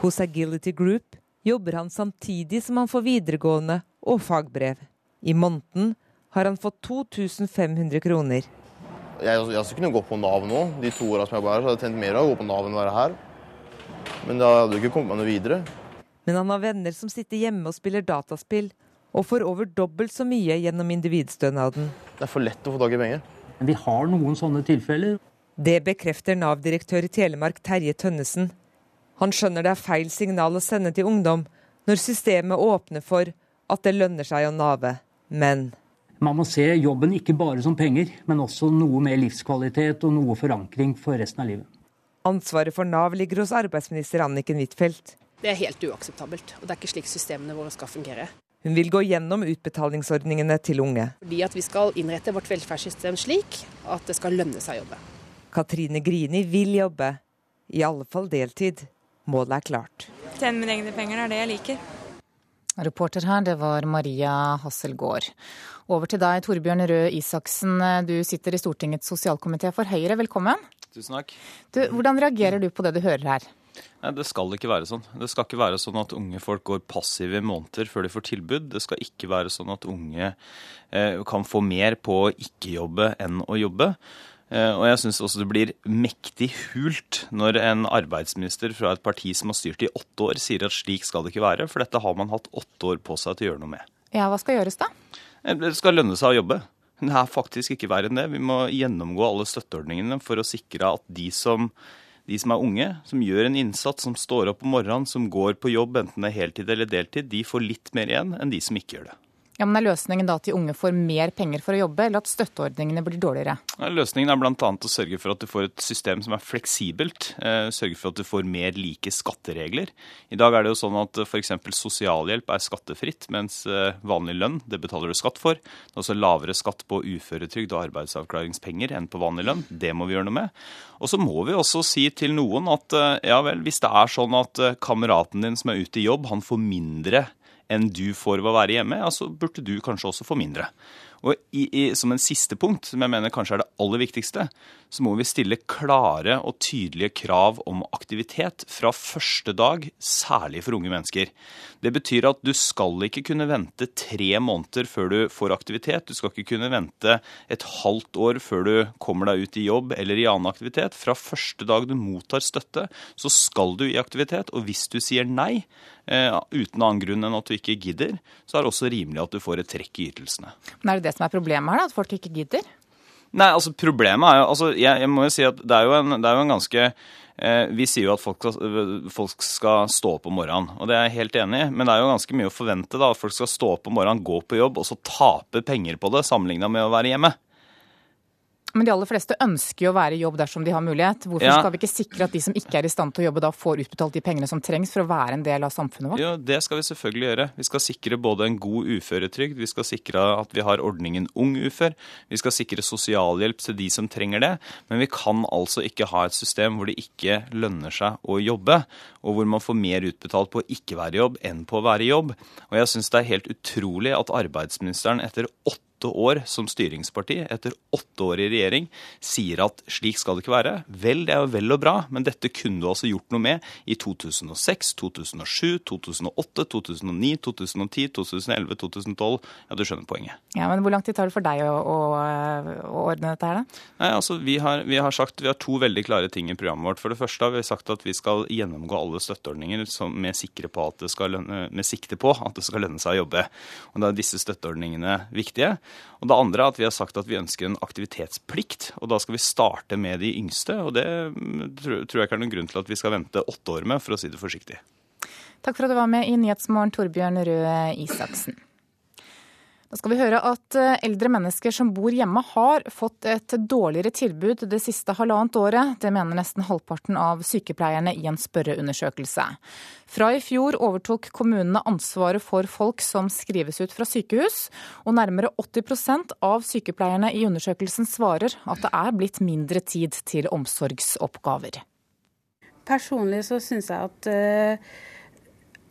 Hos Agility Group jobber han samtidig som han får videregående og fagbrev. I måneden har han fått 2500 kroner. Jeg, jeg skal kunne gå på Nav nå. De to åra som jeg var her, så hadde jeg tjent mer av å gå på Nav enn å være her. Men da hadde jeg ikke kommet meg noe videre. Men han har venner som sitter hjemme og spiller dataspill, og får over dobbelt så mye gjennom individstønaden. Det er for lett å få tak i penger. Vi har noen sånne tilfeller. Det bekrefter Nav-direktør i Telemark Terje Tønnesen. Han skjønner det er feil signal å sende til ungdom når systemet åpner for at det lønner seg å nave. Men Man må se jobben ikke bare som penger, men også noe med livskvalitet og noe forankring for resten av livet. Ansvaret for Nav ligger hos arbeidsminister Anniken Huitfeldt. Det er helt uakseptabelt, og det er ikke slik systemene våre skal fungere. Hun vil gå gjennom utbetalingsordningene til unge. Fordi at Vi skal innrette vårt velferdssystem slik at det skal lønne seg å jobbe. Katrine Grini vil jobbe, i alle fall deltid. Målet er klart. Tjene mine egne penger er det jeg liker. Reporter her, det var Maria Hasselgaard. Over til deg, Torbjørn Røe Isaksen. Du sitter i Stortingets sosialkomité for Høyre. Velkommen. Tusen takk. Du, hvordan reagerer du på det du hører her? Nei, Det skal ikke være sånn. Det skal ikke være sånn at unge folk går passive i måneder før de får tilbud. Det skal ikke være sånn at unge eh, kan få mer på å ikke jobbe enn å jobbe. Eh, og jeg syns også det blir mektig hult når en arbeidsminister fra et parti som har styrt i åtte år, sier at slik skal det ikke være, for dette har man hatt åtte år på seg til å gjøre noe med. Ja, hva skal gjøres da? Eh, det skal lønne seg å jobbe. Det er faktisk ikke verre enn det. Vi må gjennomgå alle støtteordningene for å sikre at de som de som er unge, som gjør en innsats, som står opp om morgenen, som går på jobb, enten det er heltid eller deltid, de får litt mer igjen enn de som ikke gjør det. Ja, men Er løsningen da at de unge får mer penger for å jobbe, eller at støtteordningene blir dårligere? Løsningen er bl.a. å sørge for at du får et system som er fleksibelt. Eh, sørge for at du får mer like skatteregler. I dag er det jo sånn at f.eks. sosialhjelp er skattefritt, mens eh, vanlig lønn det betaler du skatt for. Det er også lavere skatt på uføretrygd og arbeidsavklaringspenger enn på vanlig lønn. Det må vi gjøre noe med. Og så må vi også si til noen at eh, ja vel, hvis det er sånn at kameraten din som er ute i jobb, han får mindre enn du får ved å være hjemme, ja, så burde du kanskje også få mindre. Og i, i, Som en siste punkt, som jeg mener kanskje er det aller viktigste, så må vi stille klare og tydelige krav om aktivitet fra første dag, særlig for unge mennesker. Det betyr at du skal ikke kunne vente tre måneder før du får aktivitet. Du skal ikke kunne vente et halvt år før du kommer deg ut i jobb eller i annen aktivitet. Fra første dag du mottar støtte, så skal du i aktivitet. Og hvis du sier nei, uten annen grunn enn at du ikke gidder, så er det også rimelig at du får et trekk i ytelsene. Men er det det som er problemet her, da? At folk ikke gidder? Nei, altså problemet er jo altså, jeg, jeg, må jo si at det er jo en, er jo en ganske eh, Vi sier jo at folk skal, folk skal, stå opp om morgenen, og det er jeg helt enig i. Men det er jo ganske mye å forvente da, at folk skal stå opp om morgenen, gå på jobb og så tape penger på det sammenligna med å være hjemme. Men de aller fleste ønsker jo å være i jobb dersom de har mulighet. Hvorfor ja. skal vi ikke sikre at de som ikke er i stand til å jobbe, da får utbetalt de pengene som trengs for å være en del av samfunnet vårt? Ja, det skal vi selvfølgelig gjøre. Vi skal sikre både en god uføretrygd, vi skal sikre at vi har ordningen Ung ufør, vi skal sikre sosialhjelp til de som trenger det. Men vi kan altså ikke ha et system hvor det ikke lønner seg å jobbe, og hvor man får mer utbetalt på å ikke være i jobb enn på å være i jobb. Og jeg syns det er helt utrolig at arbeidsministeren etter åtte åtte år som styringsparti, etter åtte år i regjering, sier at slik skal det ikke være. Vel, det er jo vel og bra, men dette kunne du altså gjort noe med i 2006, 2007, 2008, 2009, 2010, 2011, 2012. Ja, du skjønner poenget. Ja, Men hvor lang tid tar det for deg å, å, å ordne dette her, da? Nei, altså, vi har, vi har, sagt, vi har to veldig klare ting i programmet vårt. For det første har vi sagt at vi skal gjennomgå alle støtteordninger med, lønne, med sikte på at det skal lønne seg å jobbe. Og Da er disse støtteordningene viktige. Og det andre er at vi har sagt at vi ønsker en aktivitetsplikt. Og da skal vi starte med de yngste. Og det tror jeg ikke er noen grunn til at vi skal vente åtte år med, for å si det forsiktig. Takk for at du var med i Nyhetsmorgen, Torbjørn Røe Isaksen. Da skal vi høre at eh, eldre mennesker som bor hjemme har fått et dårligere tilbud det siste halvannet året. Det mener nesten halvparten av sykepleierne i en spørreundersøkelse. Fra i fjor overtok kommunene ansvaret for folk som skrives ut fra sykehus, og nærmere 80% av sykepleierne i undersøkelsen svarer at det er blitt mindre tid til omsorgsoppgaver. Personlig så syns jeg at uh,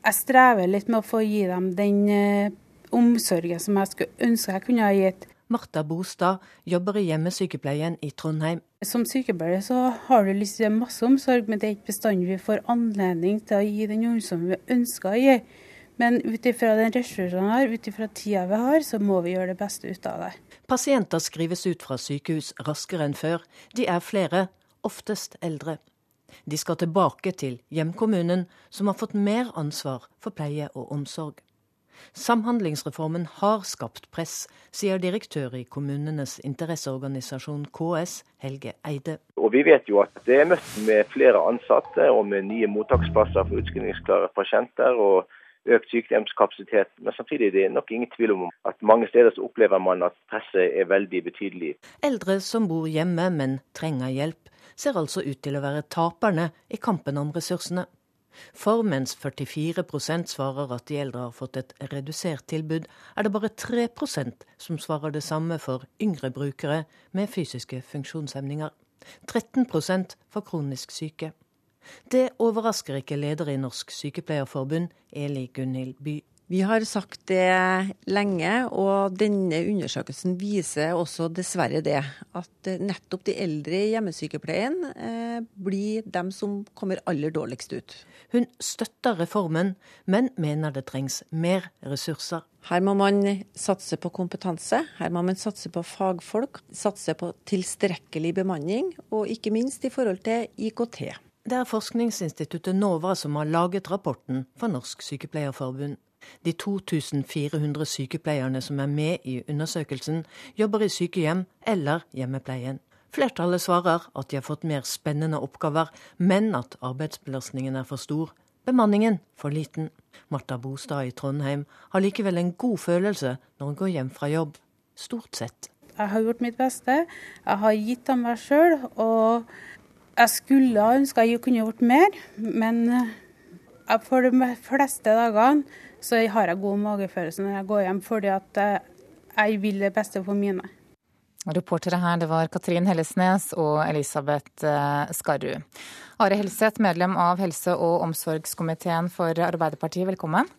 jeg strever litt med å få gi dem den uh, omsorgen som jeg skulle ønske jeg kunne ha gitt. Marta Bostad jobber i hjemmesykepleien i Trondheim. Som sykepleier så har du lyst til masse omsorg, men det er ikke bestandig vi får anledning til å gi den omsorgen vi ønsker å gi. Men ut ifra den ressursene vi har, ut ifra tida vi har, så må vi gjøre det beste ut av det. Pasienter skrives ut fra sykehus raskere enn før. De er flere, oftest eldre. De skal tilbake til hjemkommunen, som har fått mer ansvar for pleie og omsorg. Samhandlingsreformen har skapt press, sier direktør i kommunenes interesseorganisasjon KS, Helge Eide. Og Vi vet jo at det er møtt med flere ansatte og med nye mottaksplasser for utskrivningsklare pasienter. og økt sykehjemskapasitet. Men samtidig er det nok ingen tvil om at mange steder så opplever man at presset er veldig betydelig. Eldre som bor hjemme, men trenger hjelp, ser altså ut til å være taperne i kampen om ressursene. For mens 44 svarer at de eldre har fått et redusert tilbud, er det bare 3% som svarer det samme for yngre brukere med fysiske funksjonshemninger. 13% for kronisk syke. Det overrasker ikke leder i Norsk Sykepleierforbund, Eli Gunhild By. Vi har sagt det lenge, og denne undersøkelsen viser også dessverre det. At nettopp de eldre i hjemmesykepleien eh, blir dem som kommer aller dårligst ut. Hun støtter reformen, men mener det trengs mer ressurser. Her må man satse på kompetanse, her må man satse på fagfolk, satse på tilstrekkelig bemanning, og ikke minst i forhold til IKT. Det er forskningsinstituttet NOVA som har laget rapporten for Norsk Sykepleierforbund. De 2400 sykepleierne som er med i undersøkelsen, jobber i sykehjem eller hjemmepleien. Flertallet svarer at de har fått mer spennende oppgaver, men at arbeidsbelastningen er for stor. bemanningen for liten. Marta Bostad i Trondheim har likevel en god følelse når hun går hjem fra jobb. Stort sett. Jeg har gjort mitt beste. Jeg har gitt av meg sjøl. Og jeg skulle ha ønska jeg kunne gjort mer, men eh, for de fleste dagene så har jeg god magefølelse når jeg går hjem, fordi at jeg vil det beste for mine. Reportere her det var Katrin Hellesnes og Elisabeth eh, Skarru. Are Helseth, medlem av helse- og omsorgskomiteen for Arbeiderpartiet, velkommen.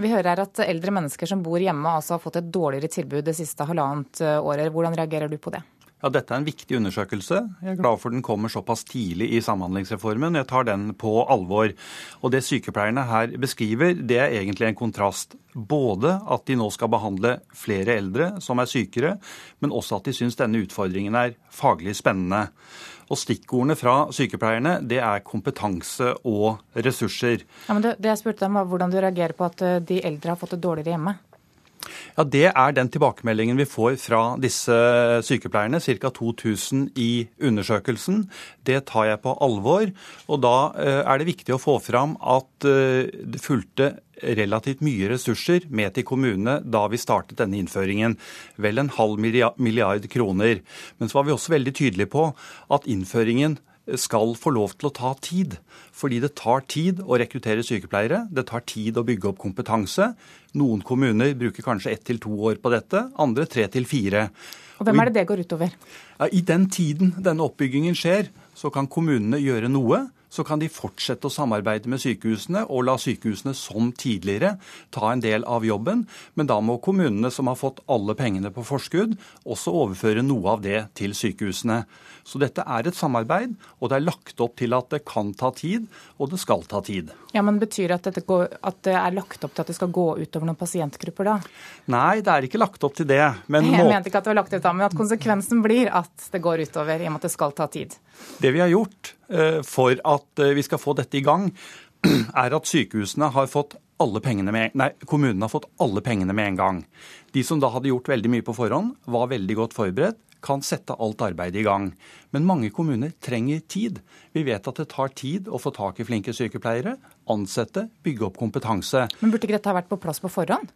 Vi hører her at eldre mennesker som bor hjemme altså har fått et dårligere tilbud det siste halvannet eh, året. Hvordan reagerer du på det? Ja, Dette er en viktig undersøkelse. Jeg er glad for den kommer såpass tidlig i Samhandlingsreformen. Jeg tar den på alvor. Og Det sykepleierne her beskriver, det er egentlig en kontrast. Både at de nå skal behandle flere eldre som er sykere, men også at de syns denne utfordringen er faglig spennende. Og Stikkordene fra sykepleierne det er kompetanse og ressurser. Ja, men det, det jeg spurte om var Hvordan du reagerer på at eh, de eldre har fått det dårligere hjemme? Ja, Det er den tilbakemeldingen vi får fra disse sykepleierne. Ca. 2000 i undersøkelsen. Det tar jeg på alvor. Og da eh, er det viktig å få fram at eh, det fulgte relativt mye ressurser med til kommunene da vi startet denne innføringen. Vel en halv milliard kroner. Men så var vi også veldig tydelige på at innføringen skal få lov til å ta tid. Fordi det tar tid å rekruttere sykepleiere, det tar tid å bygge opp kompetanse. Noen kommuner bruker kanskje ett til to år på dette, andre tre til fire. Og Hvem er det det går utover? I den tiden denne oppbyggingen skjer, så kan kommunene gjøre noe så kan de fortsette å samarbeide med sykehusene og la sykehusene som tidligere ta en del av jobben. Men da må kommunene som har fått alle pengene på forskudd, også overføre noe av det til sykehusene. Så dette er et samarbeid, og det er lagt opp til at det kan ta tid, og det skal ta tid. Ja, men Betyr det at, går, at det er lagt opp til at det skal gå utover noen pasientgrupper, da? Nei, det er ikke lagt opp til det. Men Jeg må... mente ikke at det var lagt ut da, men at konsekvensen blir at det går utover, i og med at det skal ta tid. Det vi har gjort for at eh, vi skal få dette i gang, er at sykehusene har fått alle pengene med, nei, kommunene har fått alle pengene med en gang. De som da hadde gjort veldig mye på forhånd, var veldig godt forberedt, kan sette alt arbeidet i gang. Men mange kommuner trenger tid. Vi vet at det tar tid å få tak i flinke sykepleiere, ansette, bygge opp kompetanse. Men burde ikke dette ha vært på plass på forhånd?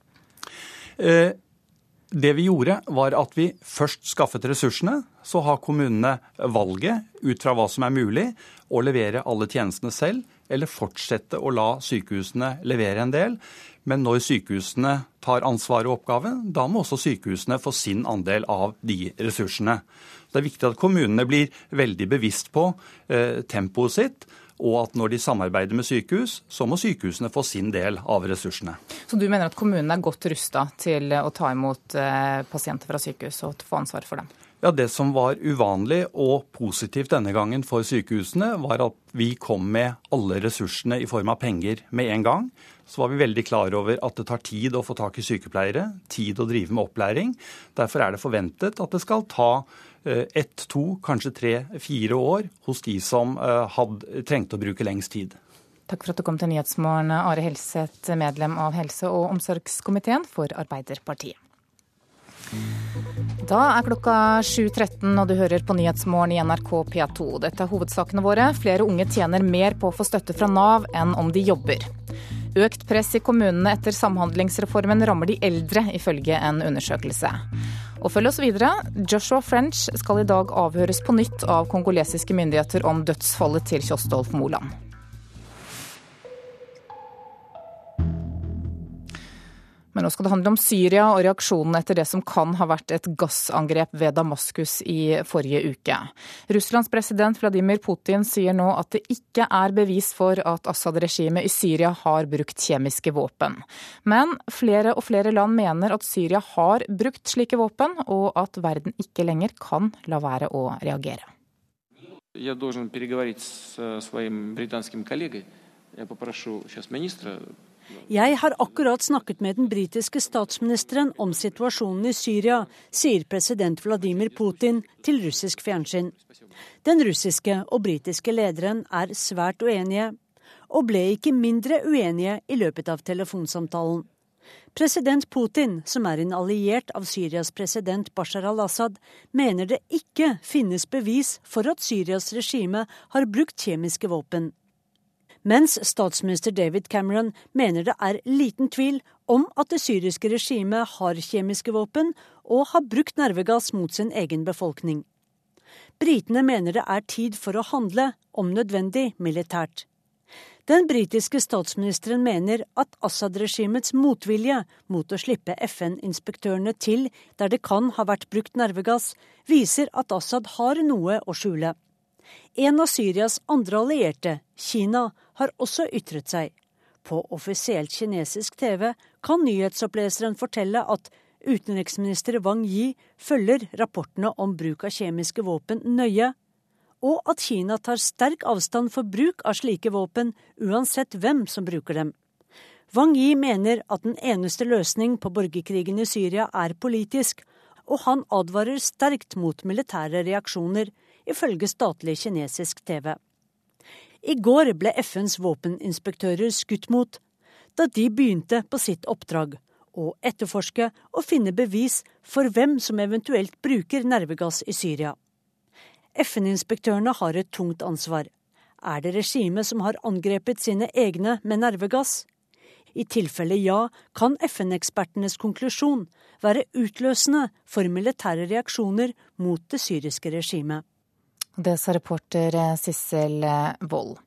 Eh, det vi gjorde, var at vi først skaffet ressursene. Så har kommunene valget, ut fra hva som er mulig, å levere alle tjenestene selv, eller fortsette å la sykehusene levere en del. Men når sykehusene tar ansvaret og oppgaven, da må også sykehusene få sin andel av de ressursene. Det er viktig at kommunene blir veldig bevisst på eh, tempoet sitt og at når de samarbeider med sykehus, så må sykehusene få sin del av ressursene. Så du mener at kommunene er godt rusta til å ta imot eh, pasienter fra sykehus og få ansvar for dem? Ja, Det som var uvanlig og positivt denne gangen for sykehusene, var at vi kom med alle ressursene i form av penger med en gang. Så var vi veldig klar over at det tar tid å få tak i sykepleiere, tid å drive med opplæring. Derfor er det forventet at det skal ta ett, to, kanskje tre, fire år hos de som eh, hadde, trengte å bruke lengst tid. Takk for at du kom til Nyhetsmorgen, Are Helseth, medlem av helse- og omsorgskomiteen for Arbeiderpartiet. Da er klokka 7.13 og du hører på Nyhetsmorgen i NRK P2. Dette er hovedsakene våre. Flere unge tjener mer på å få støtte fra Nav enn om de jobber. Økt press i kommunene etter samhandlingsreformen rammer de eldre, ifølge en undersøkelse. Og følg oss videre. Joshua French skal i dag avhøres på nytt av kongolesiske myndigheter om dødsfallet til Kjostolf Moland. Men nå skal det handle om Syria og reaksjonene etter det som kan ha vært et gassangrep ved Damaskus i forrige uke. Russlands president Vladimir Putin sier nå at det ikke er bevis for at Assad-regimet i Syria har brukt kjemiske våpen. Men flere og flere land mener at Syria har brukt slike våpen, og at verden ikke lenger kan la være å reagere. Я должен переговорить с своим британским коллегой. Я попрошу сейчас министра jeg har akkurat snakket med den britiske statsministeren om situasjonen i Syria, sier president Vladimir Putin til russisk fjernsyn. Den russiske og britiske lederen er svært uenige, og ble ikke mindre uenige i løpet av telefonsamtalen. President Putin, som er en alliert av Syrias president Bashar al-Assad, mener det ikke finnes bevis for at Syrias regime har brukt kjemiske våpen. Mens statsminister David Cameron mener det er liten tvil om at det syriske regimet har kjemiske våpen og har brukt nervegass mot sin egen befolkning. Britene mener det er tid for å handle, om nødvendig militært. Den britiske statsministeren mener at Assad-regimets motvilje mot å slippe FN-inspektørene til der det kan ha vært brukt nervegass, viser at Assad har noe å skjule. En av Syrias andre allierte, Kina, har også ytret seg. På offisielt kinesisk TV kan nyhetsoppleseren fortelle at utenriksminister Wang Yi følger rapportene om bruk av kjemiske våpen nøye, og at Kina tar sterk avstand for bruk av slike våpen, uansett hvem som bruker dem. Wang Yi mener at den eneste løsning på borgerkrigen i Syria er politisk, og han advarer sterkt mot militære reaksjoner, ifølge statlig kinesisk TV. I går ble FNs våpeninspektører skutt mot da de begynte på sitt oppdrag å etterforske og finne bevis for hvem som eventuelt bruker nervegass i Syria. FN-inspektørene har et tungt ansvar. Er det regimet som har angrepet sine egne med nervegass? I tilfelle ja, kan FN-ekspertenes konklusjon være utløsende for militære reaksjoner mot det syriske regimet. Det sa reporter Sissel Wold.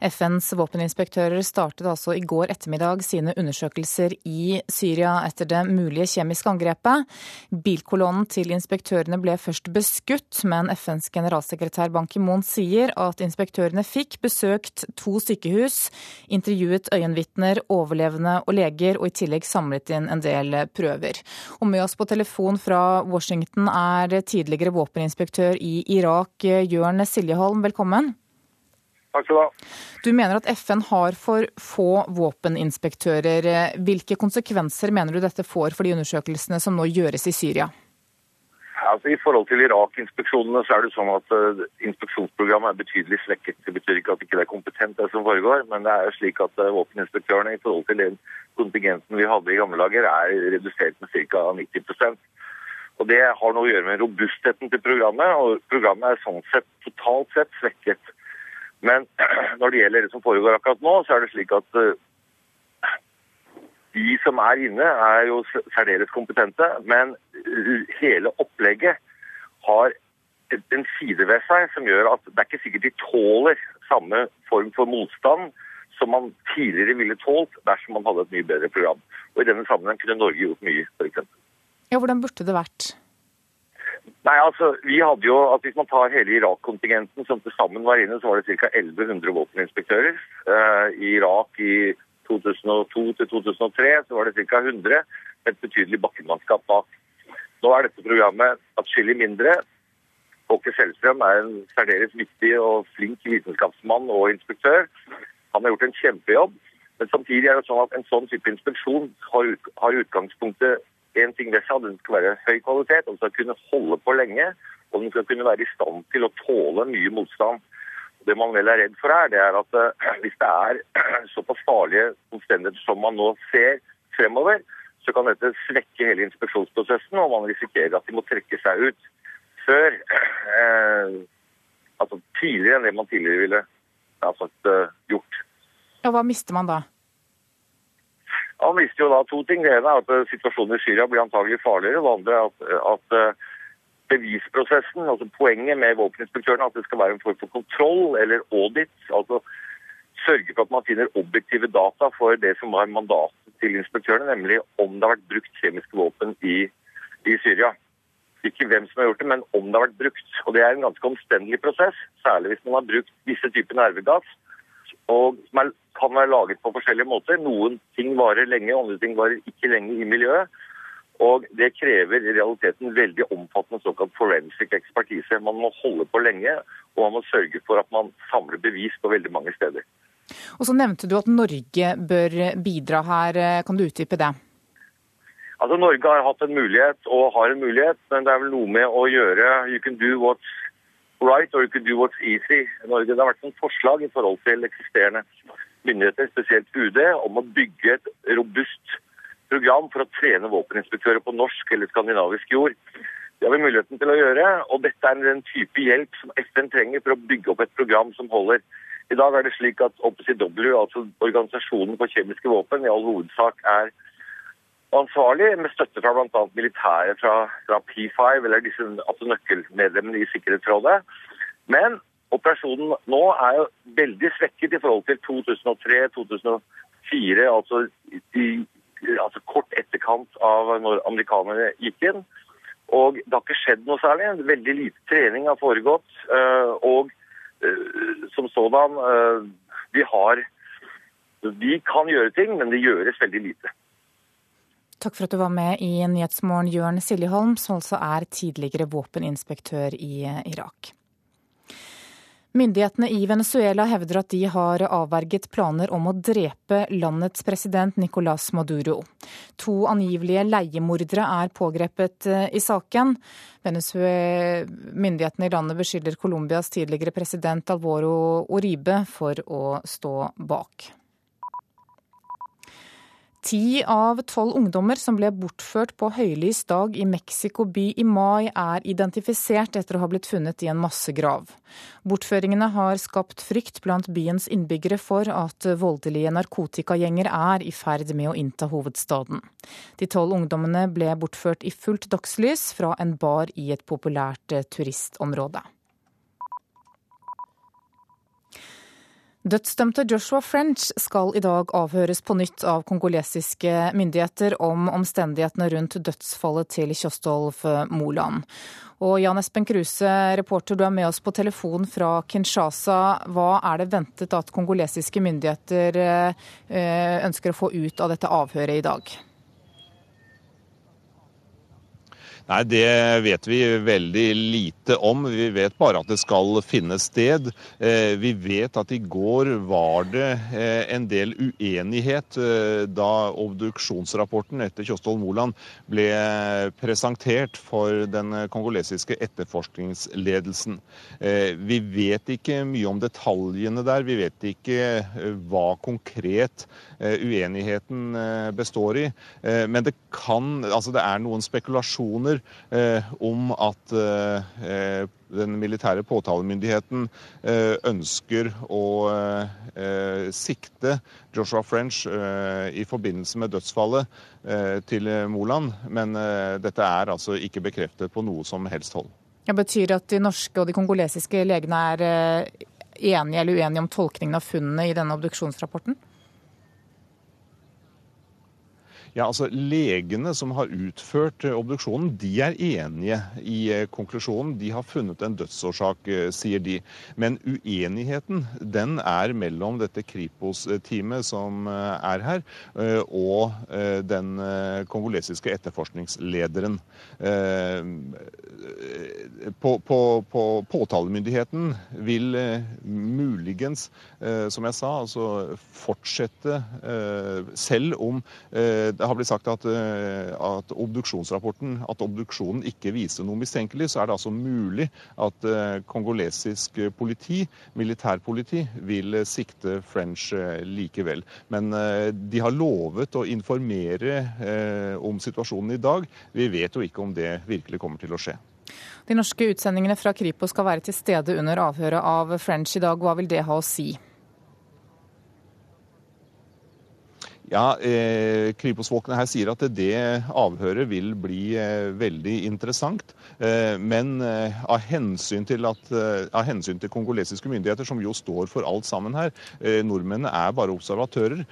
FNs våpeninspektører startet altså i går ettermiddag sine undersøkelser i Syria etter det mulige kjemiske angrepet. Bilkolonnen til inspektørene ble først beskutt, men FNs generalsekretær Ban Ki-moon sier at inspektørene fikk besøkt to sykehus, intervjuet øyenvitner, overlevende og leger, og i tillegg samlet inn en del prøver. Og med oss på telefon fra Washington er tidligere våpeninspektør i Irak, Jørn Siljeholm. Velkommen. Takk skal du ha. Du mener at FN har for få våpeninspektører. Hvilke konsekvenser mener du dette får for de undersøkelsene som nå gjøres i Syria? Altså, I forhold til Irak-inspeksjonene så er det sånn at uh, inspeksjonsprogrammet er betydelig svekket. Det betyr ikke at det ikke er kompetent det som foregår, men det er slik at uh, våpeninspektørene i forhold til den kontingenten vi hadde i gamle dager, er redusert med ca. 90 og Det har noe å gjøre med robustheten til programmet, og programmet er sånn sett totalt sett svekket. Men når det gjelder det som foregår akkurat nå, så er det slik at uh, de som er inne, er jo særdeles kompetente. Men hele opplegget har en side ved seg som gjør at det er ikke sikkert de tåler samme form for motstand som man tidligere ville tålt dersom man hadde et mye bedre program. Og I denne sammenheng kunne Norge gjort mye, f.eks. Ja, hvordan burde det vært? Nei, altså, vi hadde jo, at Hvis man tar hele Irak-kontingenten som til sammen var inne, så var det ca. 1100 våpeninspektører. Uh, I Irak i 2002 til 2003 så var det ca. 100 med et betydelig bakkemannskap bak. Nå er dette programmet atskillig mindre. Åke Selstrøm er en særdeles viktig og flink vitenskapsmann og inspektør. Han har gjort en kjempejobb. Men samtidig er det sånn at en sånn type inspeksjon har utgangspunktet en seg at den skal være høy kvalitet, den skal kunne holde på lenge. Og den skal kunne være i stand til å tåle mye motstand. Det man vel er redd for her, det er at uh, hvis det er såpass farlige omstendigheter som man nå ser fremover, så kan dette svekke hele inspeksjonsprosessen, og man risikerer at de må trekke seg ut før eh, Altså tidligere enn det man tidligere ville sagt, uh, gjort. Og Hva mister man da? Han visste jo da to ting. Det ene er at eh, situasjonen i Syria blir antagelig farligere. Det andre er at, at eh, bevisprosessen, altså poenget med våpeninspektørene, at det skal være en form for kontroll eller audit. altså Sørge for at man finner objektive data for det som var mandatet til inspektørene, nemlig om det har vært brukt kjemiske våpen i, i Syria. Ikke hvem som har gjort det, men om det har vært brukt. Og Det er en ganske omstendelig prosess, særlig hvis man har brukt visse typer nervegass og som er, kan være laget på forskjellige måter. Noen ting varer lenge, andre ting varer ikke lenge i miljøet. Og Det krever i realiteten veldig omfattende såkalt forensic ekspertise. Man må holde på lenge, og man må sørge for at man samler bevis på veldig mange steder. Og Så nevnte du at Norge bør bidra her. Kan du utdype det? Altså Norge har hatt en mulighet og har en mulighet, men det er vel noe med å gjøre You can do what's right or you could do what's easy. Norge. Det har vært noen forslag i forhold til eksisterende myndigheter, spesielt UD, om å bygge et robust program for å trene våpeninspektører på norsk eller skandinavisk jord. Det har vi muligheten til å gjøre, og dette er den type hjelp som FN trenger for å bygge opp et program som holder. I dag er det slik at OPCW, altså Organisasjonen for kjemiske våpen, i all hovedsak er ansvarlig, med støtte fra bl.a. militæret fra, fra, P5, eller disse altså nøkkelmedlemmene i Sikkerhetsrådet. Men operasjonen nå er jo veldig svekket i forhold til 2003-2004, altså, altså, kort etterkant av når amerikanerne gikk inn. Og det har ikke skjedd noe særlig. Veldig lite trening har foregått. Eh, og eh, som sådan eh, Vi har Vi kan gjøre ting, men det gjøres veldig lite. Takk for at du var med i Nyhetsmorgen, Jørn Siljeholm, som altså er tidligere våpeninspektør i Irak. Myndighetene i Venezuela hevder at de har avverget planer om å drepe landets president Nicolas Maduro. To angivelige leiemordere er pågrepet eh, i saken. Myndighetene i landet beskylder Colombias tidligere president Alvoro Oribe for å stå bak. Ti av tolv ungdommer som ble bortført på høylys dag i Mexico by i mai, er identifisert etter å ha blitt funnet i en massegrav. Bortføringene har skapt frykt blant byens innbyggere for at voldelige narkotikagjenger er i ferd med å innta hovedstaden. De tolv ungdommene ble bortført i fullt dagslys fra en bar i et populært turistområde. Dødsdømte Joshua French skal i dag avhøres på nytt av kongolesiske myndigheter om omstendighetene rundt dødsfallet til Kjostolf Moland. Og Jan Espen Kruse, reporter, du er med oss på telefon fra Kinshasa. Hva er det ventet at kongolesiske myndigheter eh, ønsker å få ut av dette avhøret i dag? Nei, Det vet vi veldig lite om. Vi vet bare at det skal finne sted. Eh, vi vet at i går var det eh, en del uenighet eh, da obduksjonsrapporten etter Kjostolv Moland ble presentert for den kongolesiske etterforskningsledelsen. Vi vet ikke mye om detaljene der. Vi vet ikke hva konkret uenigheten består i. Men det kan Altså, det er noen spekulasjoner Eh, om at eh, den militære påtalemyndigheten eh, ønsker å sikte Joshua French i forbindelse med dødsfallet til Moland. Men dette er altså ikke bekreftet på noe som helst hold. Det betyr at de norske og de kongolesiske legene er enige eller uenige om tolkningen av funnene i denne obduksjonsrapporten? Ja, altså Legene som har utført eh, obduksjonen, de er enige i eh, konklusjonen. De har funnet en dødsårsak, eh, sier de. Men uenigheten den er mellom dette Kripos-teamet som er her, og den kongolesiske etterforskningslederen. På, på, på påtalemyndigheten vil muligens, som jeg sa, altså fortsette selv om det har blitt sagt at, eh, at, obduksjonsrapporten, at obduksjonen ikke viser noe mistenkelig, så er det altså mulig at eh, kongolesisk politi, militærpoliti, vil sikte French eh, likevel. Men de har lovet å informere om situasjonen i dag. Vi vet jo ikke om det virkelig kommer til å skje. De norske utsendingene fra Kripos skal være til stede under avhøret av French i dag. Hva vil det ha å si? Ja, eh, Kripos-folkene her sier at det avhøret vil bli eh, veldig interessant. Eh, men eh, av, hensyn at, eh, av, hensyn til kongolesiske myndigheter, som jo står for alt sammen her eh, Nordmennene er bare observatører.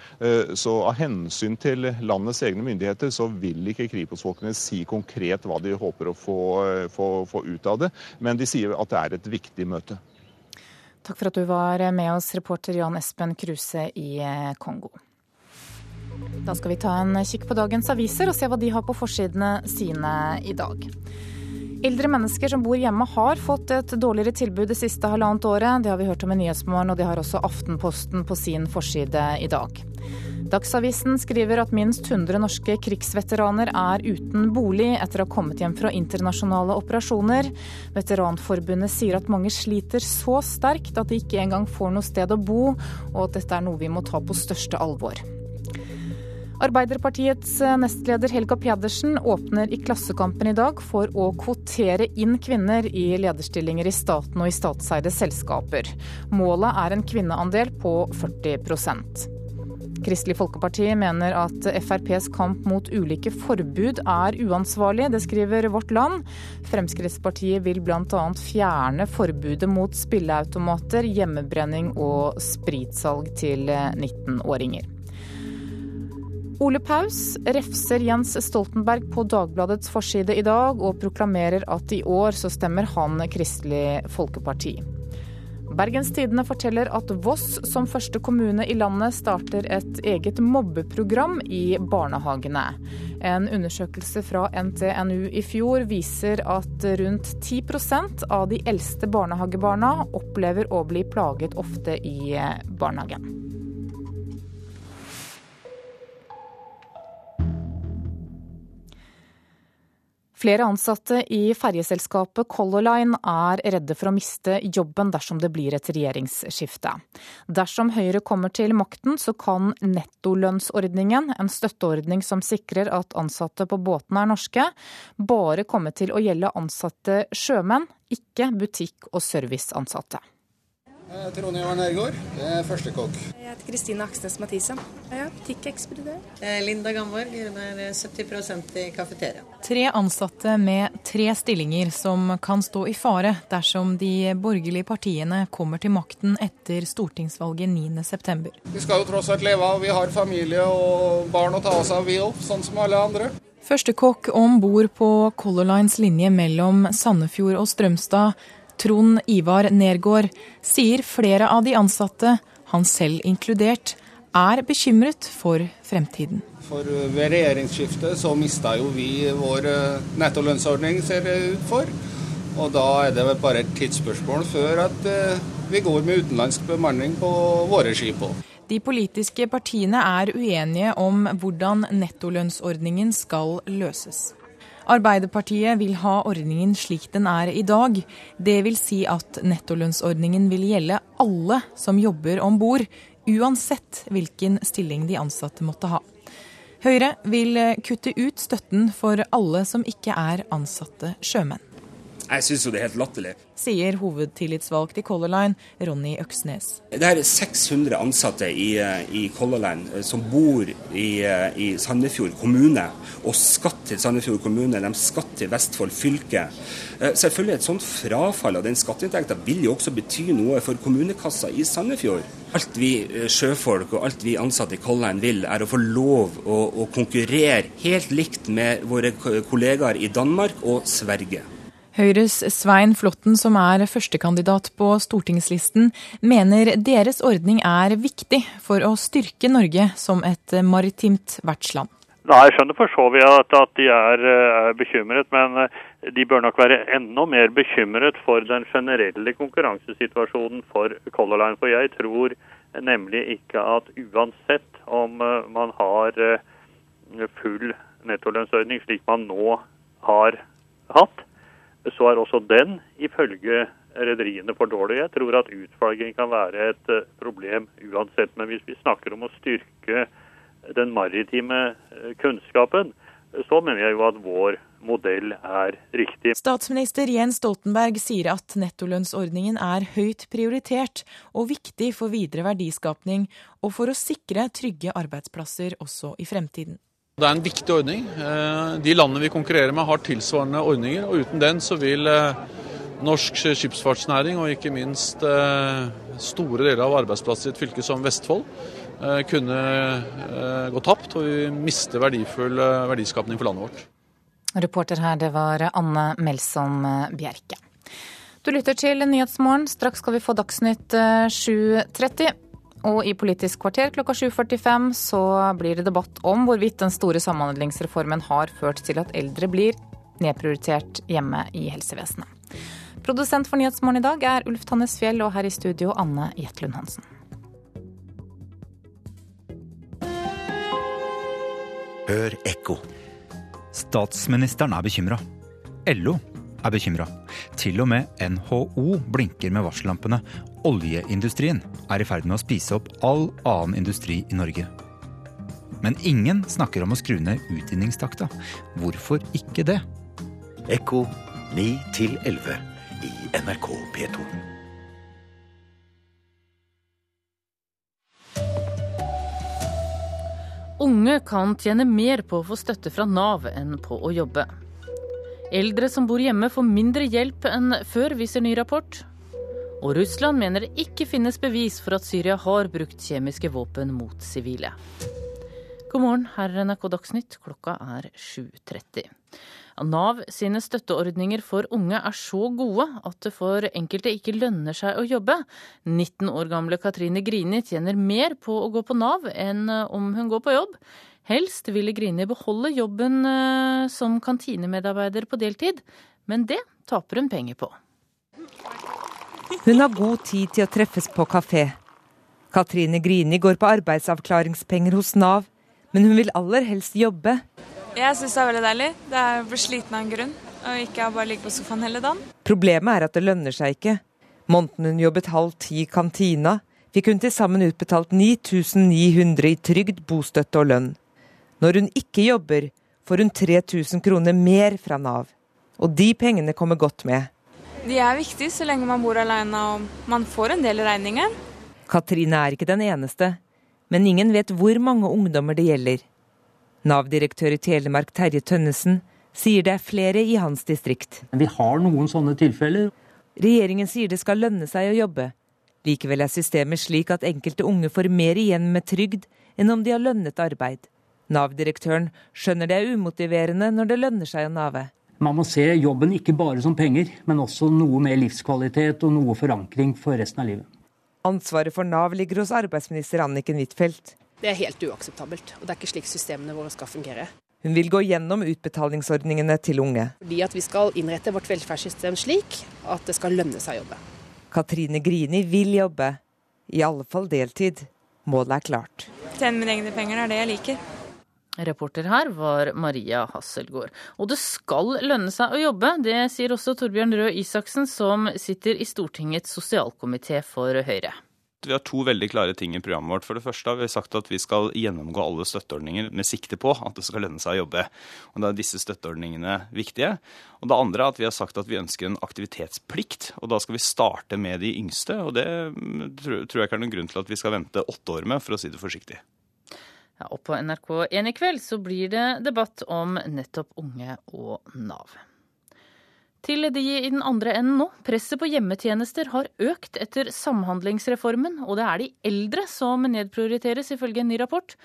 så av hensyn til landets egne myndigheter så vil ikke Kripos-folkene si konkret hva de håper å få, få, få ut av det. Men de sier at det er et viktig møte. Takk for at du var med oss, reporter Jan Espen Kruse i Kongo. Da skal vi ta en kikk på dagens aviser og se hva de har på forsidene sine i dag. Eldre mennesker som bor hjemme har fått et dårligere tilbud det siste halvannet året. Det har vi hørt om i Nyhetsmorgen, og det har også Aftenposten på sin forside i dag. Dagsavisen skriver at minst 100 norske krigsveteraner er uten bolig etter å ha kommet hjem fra internasjonale operasjoner. Veteranforbundet sier at mange sliter så sterkt at de ikke engang får noe sted å bo, og at dette er noe vi må ta på største alvor. Arbeiderpartiets nestleder Helga Pedersen åpner i Klassekampen i dag for å kvotere inn kvinner i lederstillinger i staten og i statseide selskaper. Målet er en kvinneandel på 40% Kristelig Folkeparti mener at FrPs kamp mot ulike forbud er uansvarlig. Det skriver Vårt Land. Fremskrittspartiet vil bl.a. fjerne forbudet mot spilleautomater, hjemmebrenning og spritsalg til 19-åringer. Ole Paus refser Jens Stoltenberg på Dagbladets forside i dag, og proklamerer at i år så stemmer han Kristelig Folkeparti. Bergens Tidende forteller at Voss som første kommune i landet starter et eget mobbeprogram i barnehagene. En undersøkelse fra NTNU i fjor viser at rundt 10% av de eldste barnehagebarna opplever å bli plaget ofte i barnehagen. Flere ansatte i ferjeselskapet Color Line er redde for å miste jobben dersom det blir et regjeringsskifte. Dersom Høyre kommer til makten, så kan nettolønnsordningen, en støtteordning som sikrer at ansatte på båtene er norske, bare komme til å gjelde ansatte sjømenn, ikke butikk- og serviceansatte. Trond Jeg er førstekokk. Jeg heter Kristine Aksnes Mathisen. Ja, Tikk-ekspeditør. Linda Gamborg, hun er 70% i kafeteria. Tre ansatte med tre stillinger som kan stå i fare dersom de borgerlige partiene kommer til makten etter stortingsvalget 9.9. Vi skal jo tross alt leve av, vi har familie og barn å ta oss av, vi òg, sånn som alle andre. Førstekokk om bord på Color Lines linje mellom Sandefjord og Strømstad Trond Ivar Nergård, sier flere av de ansatte, han selv inkludert, er bekymret for fremtiden. For Ved regjeringsskiftet så mista jo vi vår eh, nettolønnsordning, ser det ut for. Og da er det vel bare et tidsspørsmål før at eh, vi går med utenlandsk bemanning på våre skip òg. De politiske partiene er uenige om hvordan nettolønnsordningen skal løses. Arbeiderpartiet vil ha ordningen slik den er i dag. Det vil si at nettolønnsordningen vil gjelde alle som jobber om bord, uansett hvilken stilling de ansatte måtte ha. Høyre vil kutte ut støtten for alle som ikke er ansatte sjømenn. Jeg syns jo det er helt latterlig. Sier hovedtillitsvalgt i Color Line, Ronny Øksnes. Det er 600 ansatte i, i Color Line eh, som bor i, eh, i, Sandefjord kommune, og skatt til Sandefjord kommune. De skatt til Vestfold fylke. Eh, selvfølgelig Et sånt frafall av den skatteinntekta vil jo også bety noe for kommunekassa i Sandefjord. Alt vi sjøfolk og alt vi ansatte i Color Line vil, er å få lov å, å konkurrere helt likt med våre kollegaer i Danmark og Sverige. Høyres Svein Flåtten, som er førstekandidat på stortingslisten, mener deres ordning er viktig for å styrke Norge som et maritimt vertsland. Nei, Jeg skjønner for så vidt at, de er, er, bekymret, men eh, de bør nok være enda mer bekymret for den generelle konkurransesituasjonen for Color Line. For jeg tror nemlig ikke at uansett om eh, man har eh, full nettolønnsordning slik man nå har hatt, så er også den ifølge rederiene for dårlig. Jeg tror at utflagging kan være et eh, problem uansett. Men hvis vi snakker om å styrke den maritime eh, kunnskapen, så mener jeg jo at vår modell er riktig. Statsminister Jens Stoltenberg sier at nettolønnsordningen er høyt prioritert og viktig for videre verdiskapning og for å sikre trygge arbeidsplasser også i fremtiden. Det er en viktig ordning. Eh, de landene vi konkurrerer med har tilsvarende ordninger. og Uten den så vil eh, norsk skipsfartsnæring og ikke minst eh, store deler av arbeidsplasser i et fylke som Vestfold kunne gå tapt, og vi mister verdifull verdiskapning for landet vårt. Reporter her, det var Anne Melsom Bjerke. Du lytter til Nyhetsmorgen. Straks skal vi få Dagsnytt 7.30. Og i Politisk kvarter klokka 7.45 så blir det debatt om hvorvidt den store samhandlingsreformen har ført til at eldre blir nedprioritert hjemme i helsevesenet. Produsent for Nyhetsmorgen i dag er Ulf Tannes Fjell, og her i studio Anne Jetlund Hansen. Hør ekko. Statsministeren er bekymra. LO er bekymra. Til og med NHO blinker med varsellampene. Oljeindustrien er i ferd med å spise opp all annen industri i Norge. Men ingen snakker om å skru ned utvinningstakta. Hvorfor ikke det? Ekko 9 11 i NRK P2. Unge kan tjene mer på å få støtte fra Nav enn på å jobbe. Eldre som bor hjemme får mindre hjelp enn før, viser ny rapport. Og Russland mener det ikke finnes bevis for at Syria har brukt kjemiske våpen mot sivile. God morgen, her er NRK Dagsnytt. Klokka er 7.30. Nav sine støtteordninger for unge er så gode at det for enkelte ikke lønner seg å jobbe. 19 år gamle Katrine Grini tjener mer på å gå på Nav enn om hun går på jobb. Helst ville Grini beholde jobben eh, som kantinemedarbeider på deltid, men det taper hun penger på. Hun har god tid til å treffes på kafé. Katrine Grini går på arbeidsavklaringspenger hos Nav, men hun vil aller helst jobbe. Jeg syns det er veldig deilig. Det er å bli sliten av en grunn, og ikke bare ligge på sofaen hele dagen. Problemet er at det lønner seg ikke. Måneden hun jobbet halv ti i kantina, fikk hun til sammen utbetalt 9900 i trygd, bostøtte og lønn. Når hun ikke jobber, får hun 3000 kroner mer fra Nav. Og de pengene kommer godt med. De er viktige så lenge man bor alene og man får en del regninger. Katrine er ikke den eneste, men ingen vet hvor mange ungdommer det gjelder. Nav-direktør i Telemark Terje Tønnesen sier det er flere i hans distrikt. Vi har noen sånne tilfeller. Regjeringen sier det skal lønne seg å jobbe. Likevel er systemet slik at enkelte unge får mer igjen med trygd enn om de har lønnet arbeid. Nav-direktøren skjønner det er umotiverende når det lønner seg å nave. Man må se jobben ikke bare som penger, men også noe med livskvalitet og noe forankring for resten av livet. Ansvaret for Nav ligger hos arbeidsminister Anniken Huitfeldt. Det er helt uakseptabelt, og det er ikke slik systemene våre skal fungere. Hun vil gå gjennom utbetalingsordningene til unge. Fordi at Vi skal innrette vårt velferdssystem slik at det skal lønne seg å jobbe. Katrine Grini vil jobbe, i alle fall deltid. Målet er klart. Tjene mine egne penger er det jeg liker. Reporter her var Maria Hasselgaard. Og det skal lønne seg å jobbe, det sier også Torbjørn Røe Isaksen, som sitter i Stortingets sosialkomité for Høyre. Vi har to veldig klare ting i programmet vårt. For det første har vi sagt at vi skal gjennomgå alle støtteordninger med sikte på at det skal lønne seg å jobbe. Og Da er disse støtteordningene viktige. Og det andre er at vi har sagt at vi ønsker en aktivitetsplikt. Og da skal vi starte med de yngste. Og det tror jeg ikke er noen grunn til at vi skal vente åtte år med, for å si det forsiktig. Ja, og på NRK1 i kveld så blir det debatt om nettopp unge og Nav. Til de i den andre enden nå. Presset på hjemmetjenester har økt etter Samhandlingsreformen, og det er de eldre som nedprioriteres, ifølge en ny rapport.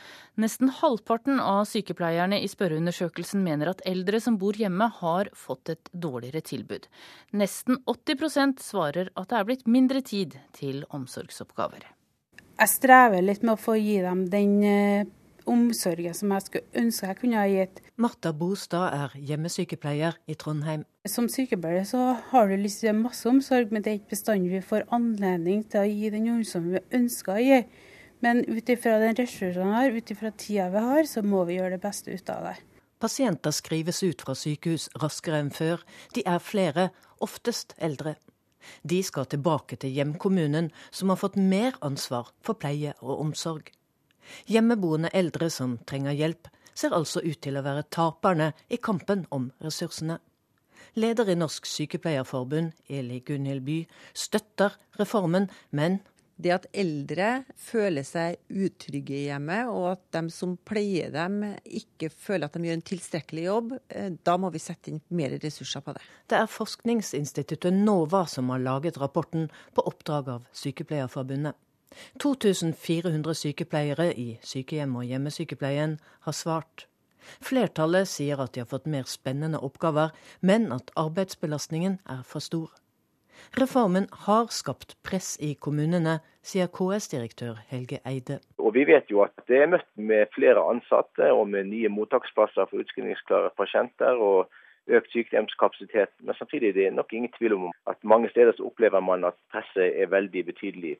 Nesten halvparten av sykepleierne i spørreundersøkelsen mener at eldre som bor hjemme, har fått et dårligere tilbud. Nesten 80% svarer at det er blitt mindre tid til omsorgsoppgaver. Jeg strever litt med å få gi dem den omsorgen som jeg skulle ønske jeg kunne ha gitt. Marta Bostad er hjemmesykepleier i Trondheim. Som sykepleier så har du lyst til masse omsorg, men det er ikke bestandig vi får anledning til å gi den omsorgen vi ønsker å gi. Men ut ifra den ressursen vi har, ut ifra tida vi har, så må vi gjøre det beste ut av det. Pasienter skrives ut fra sykehus raskere enn før. De er flere, oftest eldre. De skal tilbake til hjemkommunen, som har fått mer ansvar for pleie og omsorg. Hjemmeboende eldre som trenger hjelp, ser altså ut til å være taperne i kampen om ressursene. Leder i Norsk Sykepleierforbund, Eli Gunhild By, støtter reformen, men det at eldre føler seg utrygge i hjemmet, og at de som pleier dem, ikke føler at de gjør en tilstrekkelig jobb, eh, da må vi sette inn mer ressurser på det. Det er forskningsinstituttet NOVA som har laget rapporten på oppdrag av Sykepleierforbundet. 2400 sykepleiere i sykehjem og hjemmesykepleien har svart. Flertallet sier at de har fått mer spennende oppgaver, men at arbeidsbelastningen er for stor. Reformen har skapt press i kommunene, sier KS-direktør Helge Eide. Og Vi vet jo at det er møtt med flere ansatte og med nye mottaksplasser for utskrivningsklare pasienter. og økt sykehjemskapasitet. Men samtidig er det nok ingen tvil om at mange steder så opplever man at presset er veldig betydelig.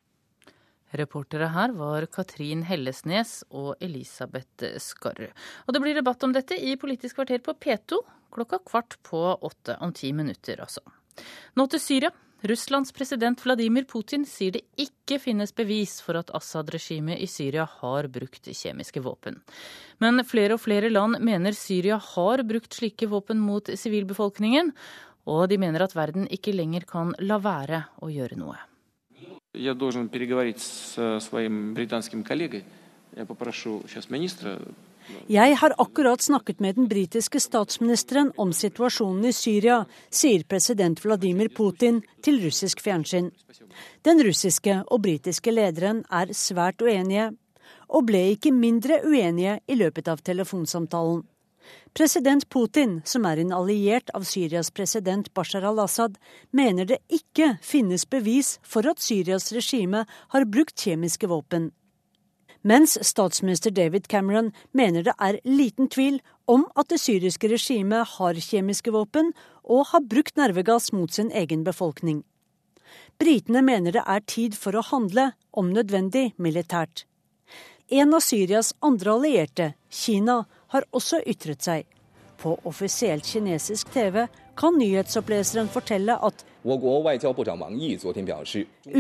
Reportere her var Katrin Hellesnes og Elisabeth Skarre. Og det blir debatt om dette i Politisk kvarter på P2 klokka kvart på åtte om ti minutter, altså. Nå til Syria. Russlands president Vladimir Putin sier det ikke finnes bevis for at Assad-regimet i Syria har brukt kjemiske våpen. Men flere og flere land mener Syria har brukt slike våpen mot sivilbefolkningen, og de mener at verden ikke lenger kan la være å gjøre noe. Я должен переговорить с своим британским коллегой. Я попрошу сейчас министра jeg har akkurat snakket med den britiske statsministeren om situasjonen i Syria, sier president Vladimir Putin til russisk fjernsyn. Den russiske og britiske lederen er svært uenige, og ble ikke mindre uenige i løpet av telefonsamtalen. President Putin, som er en alliert av Syrias president Bashar al-Assad, mener det ikke finnes bevis for at Syrias regime har brukt kjemiske våpen mens statsminister David Cameron mener det er liten tvil om at det syriske regimet har kjemiske våpen og har brukt nervegass mot sin egen befolkning. Britene mener det er tid for å handle, om nødvendig militært. En av Syrias andre allierte, Kina, har også ytret seg. På offisielt kinesisk TV kan nyhetsoppleseren fortelle at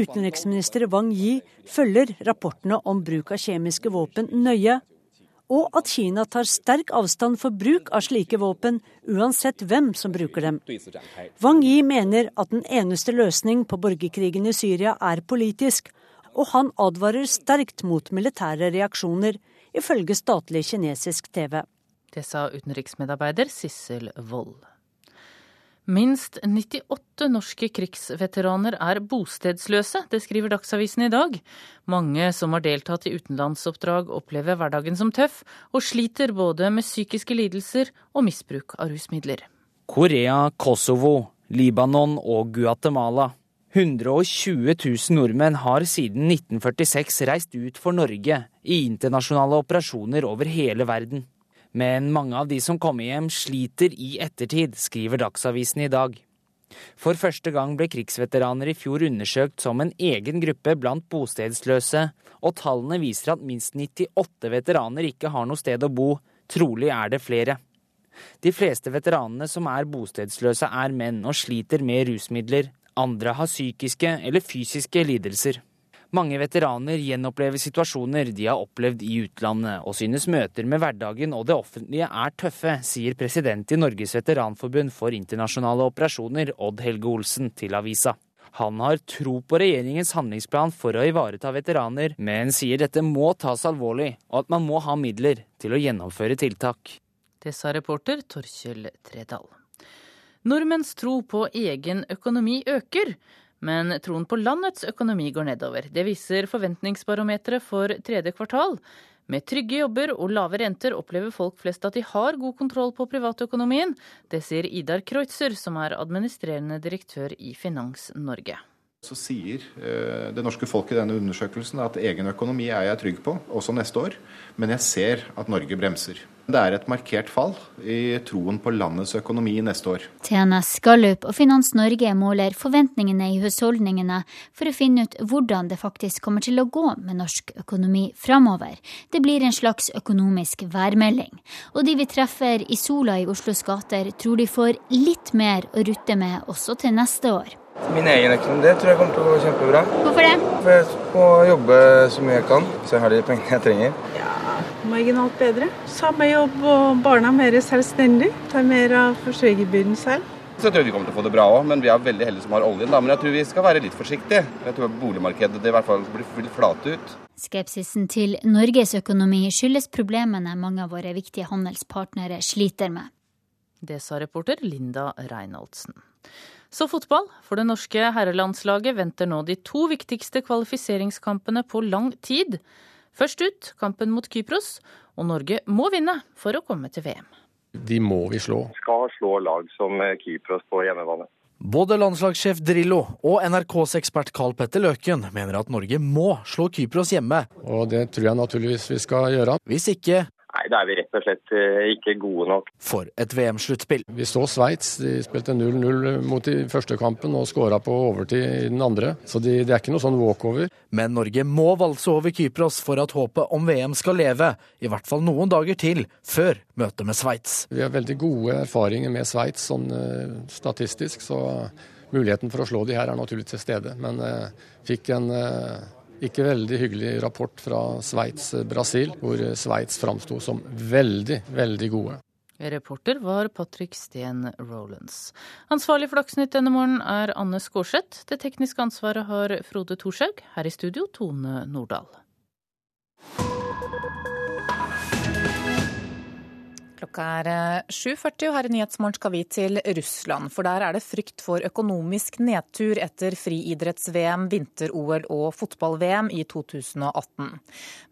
Utenriksminister Wang Yi følger rapportene om bruk av kjemiske våpen nøye, og at Kina tar sterk avstand for bruk av slike våpen, uansett hvem som bruker dem. Wang Yi mener at den eneste løsning på borgerkrigen i Syria er politisk, og han advarer sterkt mot militære reaksjoner, ifølge statlig kinesisk TV. Det sa utenriksmedarbeider Sissel Wold. Minst 98 norske krigsveteraner er bostedsløse, det skriver Dagsavisen i dag. Mange som har deltatt i utenlandsoppdrag opplever hverdagen som tøff, og sliter både med psykiske lidelser og misbruk av rusmidler. Korea, Kosovo, Libanon og Guatemala. 120 000 nordmenn har siden 1946 reist ut for Norge i internasjonale operasjoner over hele verden. Men mange av de som kommer hjem, sliter i ettertid, skriver Dagsavisen i dag. For første gang ble krigsveteraner i fjor undersøkt som en egen gruppe blant bostedsløse, og tallene viser at minst 98 veteraner ikke har noe sted å bo. Trolig er det flere. De fleste veteranene som er bostedsløse, er menn og sliter med rusmidler. Andre har psykiske eller fysiske lidelser. Mange veteraner gjenopplever situasjoner de har opplevd i utlandet, og synes møter med hverdagen og det offentlige er tøffe, sier president i Norges veteranforbund for internasjonale operasjoner, Odd Helge Olsen, til avisa. Han har tro på regjeringens handlingsplan for å ivareta veteraner, men sier dette må tas alvorlig, og at man må ha midler til å gjennomføre tiltak. Det sa reporter Torkjell Tredal. Nordmenns tro på egen økonomi øker. Men troen på landets økonomi går nedover. Det viser forventningsbarometeret for tredje kvartal. Med trygge jobber og lave renter opplever folk flest at de har god kontroll på privatøkonomien. Det sier Idar Kreutzer, som er administrerende direktør i Finans Norge. Så sier eh, det norske folk i denne undersøkelsen at egen økonomi er jeg trygg på, også neste år. Men jeg ser at Norge bremser. Det er et markert fall i troen på landets økonomi neste år. TNS Gallup og Finans Norge måler forventningene i husholdningene for å finne ut hvordan det faktisk kommer til å gå med norsk økonomi framover. Det blir en slags økonomisk værmelding. Og de vi treffer i sola i Oslos gater, tror de får litt mer å rutte med også til neste år. Min egen økonomi det tror jeg kommer til å gå kjempebra. Hvorfor det? For jeg må jobbe så mye jeg kan, så jeg har de pengene jeg trenger. Ja, Marginalt bedre. Samme jobb og barna mer selvstendig. Tar mer av forsørgerbyrden selv. Så jeg tror vi kommer til å få det bra òg, men vi er veldig heldige som har oljen. Da. Men jeg tror vi skal være litt forsiktige. Jeg tror boligmarkedet det i hvert fall blir flate ut. Skepsisen til Norges økonomi skyldes problemene mange av våre viktige handelspartnere sliter med. Det sa reporter Linda Reinholdsen. Så fotball. For det norske herrelandslaget venter nå de to viktigste kvalifiseringskampene på lang tid. Først ut kampen mot Kypros, og Norge må vinne for å komme til VM. De må vi slå. Skal slå lag som Kypros på hjemmebane. Både landslagssjef Drillo og NRKs ekspert Carl Petter Løken mener at Norge må slå Kypros hjemme. Og det tror jeg naturligvis vi skal gjøre. Hvis ikke Nei, da er vi rett og slett eh, ikke gode nok. For et VM-sluttspill. Vi så Sveits. De spilte 0-0 mot de første kampen og skåra på overtid i den andre. Så de, det er ikke noe sånn walkover. Men Norge må valse over Kypros for at håpet om VM skal leve, i hvert fall noen dager til, før møtet med Sveits. Vi har veldig gode erfaringer med Sveits sånn uh, statistisk, så muligheten for å slå de her er naturlig til stede. Men eh, fikk en eh, ikke veldig hyggelig rapport fra Sveits-Brasil, hvor Sveits framsto som veldig, veldig gode. Reporter var Patrick Steen Rolands. Ansvarlig for Dagsnytt denne morgenen er Anne Skårseth. Det tekniske ansvaret har Frode Thorshaug. Her i studio Tone Nordahl. Klokka er 7.40, og her i Nyhetsmorgen skal vi til Russland. For der er det frykt for økonomisk nedtur etter friidretts-VM, vinter-OL og fotball-VM i 2018.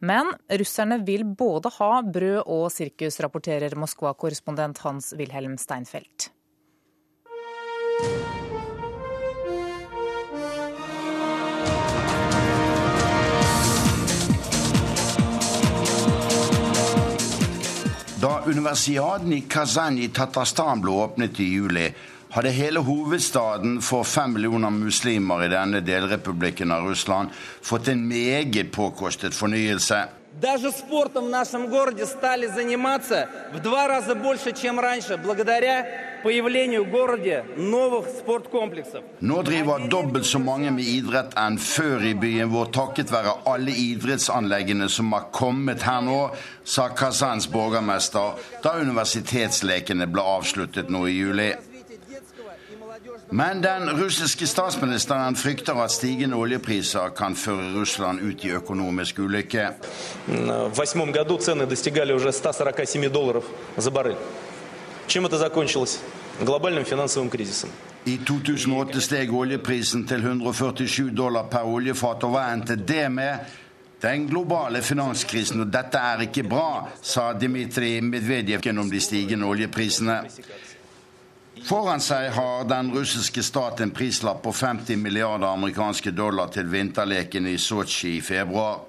Men russerne vil både ha brød og sirkus, rapporterer Moskva-korrespondent Hans-Wilhelm Steinfeld. Universiaden i Kazan i Tatarstan ble åpnet i juli, hadde hele hovedstaden for fem millioner muslimer i denne delrepublikken av Russland fått en meget påkostet fornyelse. Даже спортом в нашем городе стали заниматься в два раза больше, чем раньше, благодаря появлению в городе новых спорткомплексов. Nå driver dobbelt så mange med idrett enn før i byen vår, takket være alle idrettsanleggene som har kommet her nå, sa Kazans borgermester da universitetslekene ble avsluttet nå i juli. Men den russiske statsministeren frykter at stigende oljepriser kan føre Russland ut i økonomisk ulykke. I 2008 steg oljeprisen til 147 dollar per oljefat, og hva endte det med? Den globale finanskrisen, og dette er ikke bra, sa Dmitrij Medvedev gjennom de stigende oljeprisene. Foran seg har den russiske stat en prislapp på 50 milliarder amerikanske dollar til vinterlekene i Sotsji i februar.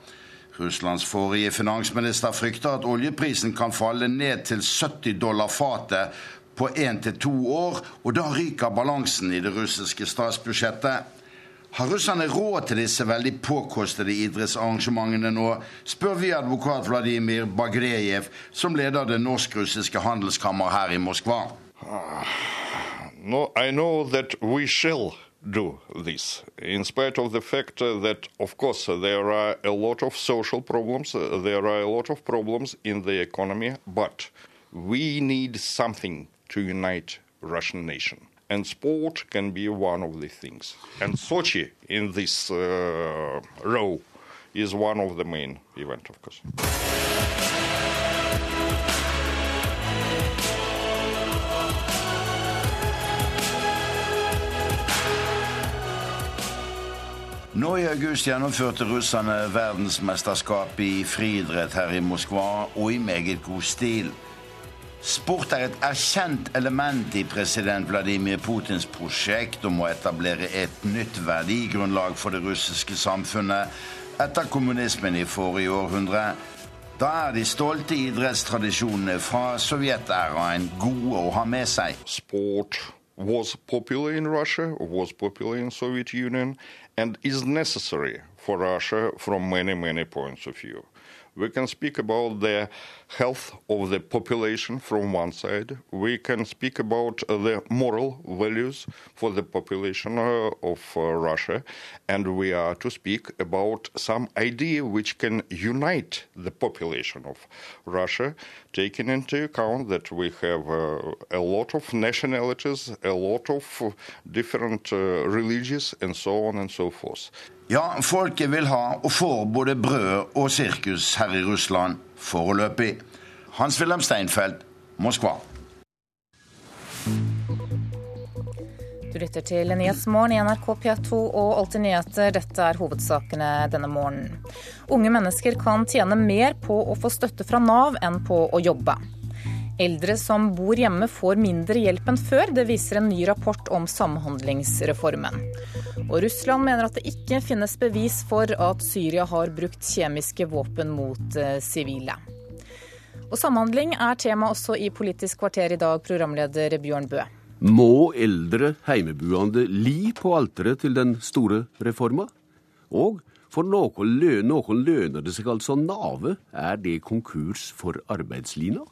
Russlands forrige finansminister frykter at oljeprisen kan falle ned til 70 dollar fatet på én til to år, og da ryker balansen i det russiske statsbudsjettet. Har russerne råd til disse veldig påkostede idrettsarrangementene nå, spør vi advokat Vladimir Bagrejev, som leder det norsk-russiske handelskammer her i Moskva. No, I know that we shall do this, in spite of the fact that, of course, there are a lot of social problems, there are a lot of problems in the economy, but we need something to unite Russian nation. And sport can be one of the things. And Sochi in this uh, row is one of the main event, of course. Nå i august gjennomførte russerne verdensmesterskap i friidrett her i Moskva, og i meget god stil. Sport er et erkjent element i president Vladimir Putins prosjekt om å etablere et nytt verdigrunnlag for det russiske samfunnet etter kommunismen i forrige århundre. Da er de stolte idrettstradisjonene fra sovjetæraen gode å ha med seg. Sport was popular in Russia, was popular in Soviet Union, and is necessary for Russia from many, many points of view. We can speak about the health of the population from one side. We can speak about the moral values for the population uh, of uh, Russia. And we are to speak about some idea which can unite the population of Russia, taking into account that we have uh, a lot of nationalities, a lot of different religions, and so on and so forth. Ja, folket vil ha og får både brød og sirkus her i Russland foreløpig. Hans-Wilhelm Steinfeld, Moskva. Du lytter til Nyhetsmorgen i NRK P2 og Alltid nyheter. Dette er hovedsakene denne morgenen. Unge mennesker kan tjene mer på å få støtte fra Nav enn på å jobbe. Eldre som bor hjemme får mindre hjelp enn før, det viser en ny rapport om Samhandlingsreformen. Og Russland mener at det ikke finnes bevis for at Syria har brukt kjemiske våpen mot sivile. Og Samhandling er tema også i Politisk kvarter i dag, programleder Bjørn Bø. Må eldre heimebuende li på alteret til den store reforma? Og for noen, lø noen lønner det seg altså nave. Er det konkurs for arbeidslina?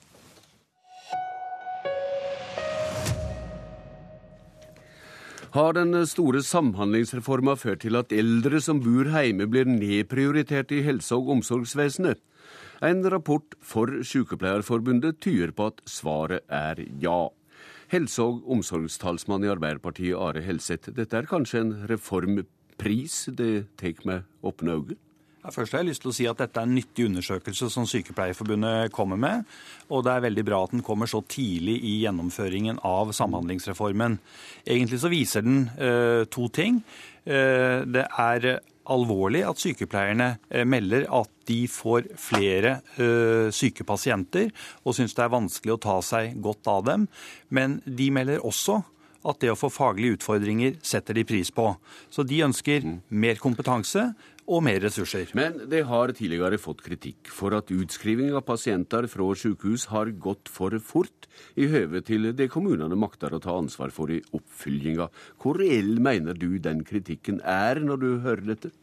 Har den store samhandlingsreforma ført til at eldre som bor hjemme blir nedprioritert i helse- og omsorgsvesenet? En rapport for Sykepleierforbundet tyder på at svaret er ja. Helse- og omsorgstalsmann i Arbeiderpartiet Are Helseth, dette er kanskje en reformpris det tar med åpne øyne? Ja, først har jeg lyst til å si at Dette er en nyttig undersøkelse som Sykepleierforbundet kommer med. Og det er veldig bra at den kommer så tidlig i gjennomføringen av Samhandlingsreformen. Egentlig så viser den uh, to ting. Uh, det er alvorlig at sykepleierne uh, melder at de får flere syke pasienter, og syns det er vanskelig å ta seg godt av dem. Men de melder også at det å få faglige utfordringer setter de pris på. Så de ønsker mer kompetanse og mer ressurser. Men det har tidligere fått kritikk for at utskriving av pasienter fra sykehus har gått for fort i høve til det kommunene makter å ta ansvar for i oppfyllinga. Hvor reell mener du den kritikken er, når du hører dette?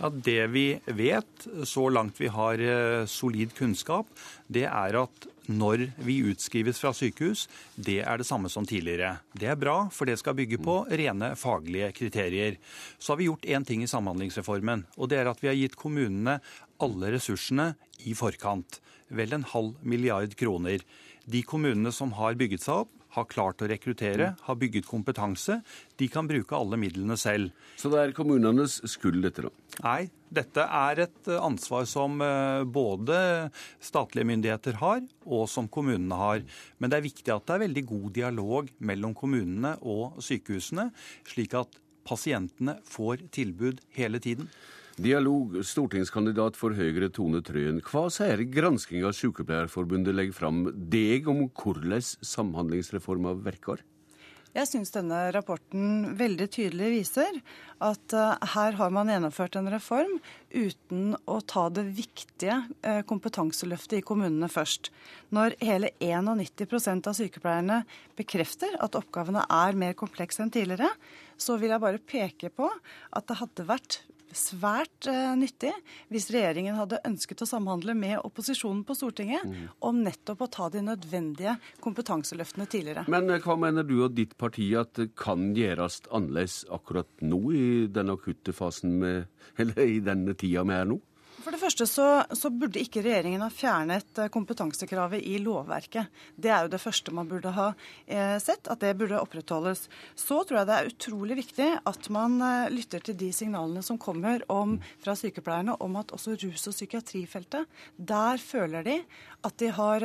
Ja, Det vi vet, så langt vi har eh, solid kunnskap, det er at når vi utskrives fra sykehus, det er det samme som tidligere. Det er bra, for det skal bygge på rene faglige kriterier. Så har vi gjort én ting i Samhandlingsreformen, og det er at vi har gitt kommunene alle ressursene i forkant. Vel en halv milliard kroner. De kommunene som har bygget seg opp, har klart å rekruttere, har bygget kompetanse. De kan bruke alle midlene selv. Så det er kommunenes skyld, dette, da? Nei, dette er et ansvar som eh, både statlige myndigheter har, og som kommunene har. Men det er viktig at det er veldig god dialog mellom kommunene og sykehusene, slik at pasientene får tilbud hele tiden. Dialog, stortingskandidat for Høyre Tone Trøen. Hva sier granskinga Sykepleierforbundet legger fram deg om hvordan samhandlingsreforma virker? Jeg syns denne rapporten veldig tydelig viser at uh, her har man gjennomført en reform uten å ta det viktige uh, kompetanseløftet i kommunene først. Når hele 91% av sykepleierne bekrefter at oppgavene er mer komplekse enn tidligere, så vil jeg bare peke på at det hadde vært svært uh, nyttig hvis regjeringen hadde ønsket å samhandle med opposisjonen på Stortinget mm. om nettopp å ta de nødvendige kompetanseløftene tidligere. Men uh, hva mener du og ditt parti at det kan gjøres annerledes akkurat nå i den akutte fasen med, eller i denne tida vi er nå? For det første så, så, burde ikke regjeringen ha fjernet eh, kompetansekravet i lovverket. Det er jo det første man burde ha eh, sett, at det burde opprettholdes. Så tror jeg det er utrolig viktig at man eh, lytter til de signalene som kommer om, fra sykepleierne om at også rus- og psykiatrifeltet, der føler de at de har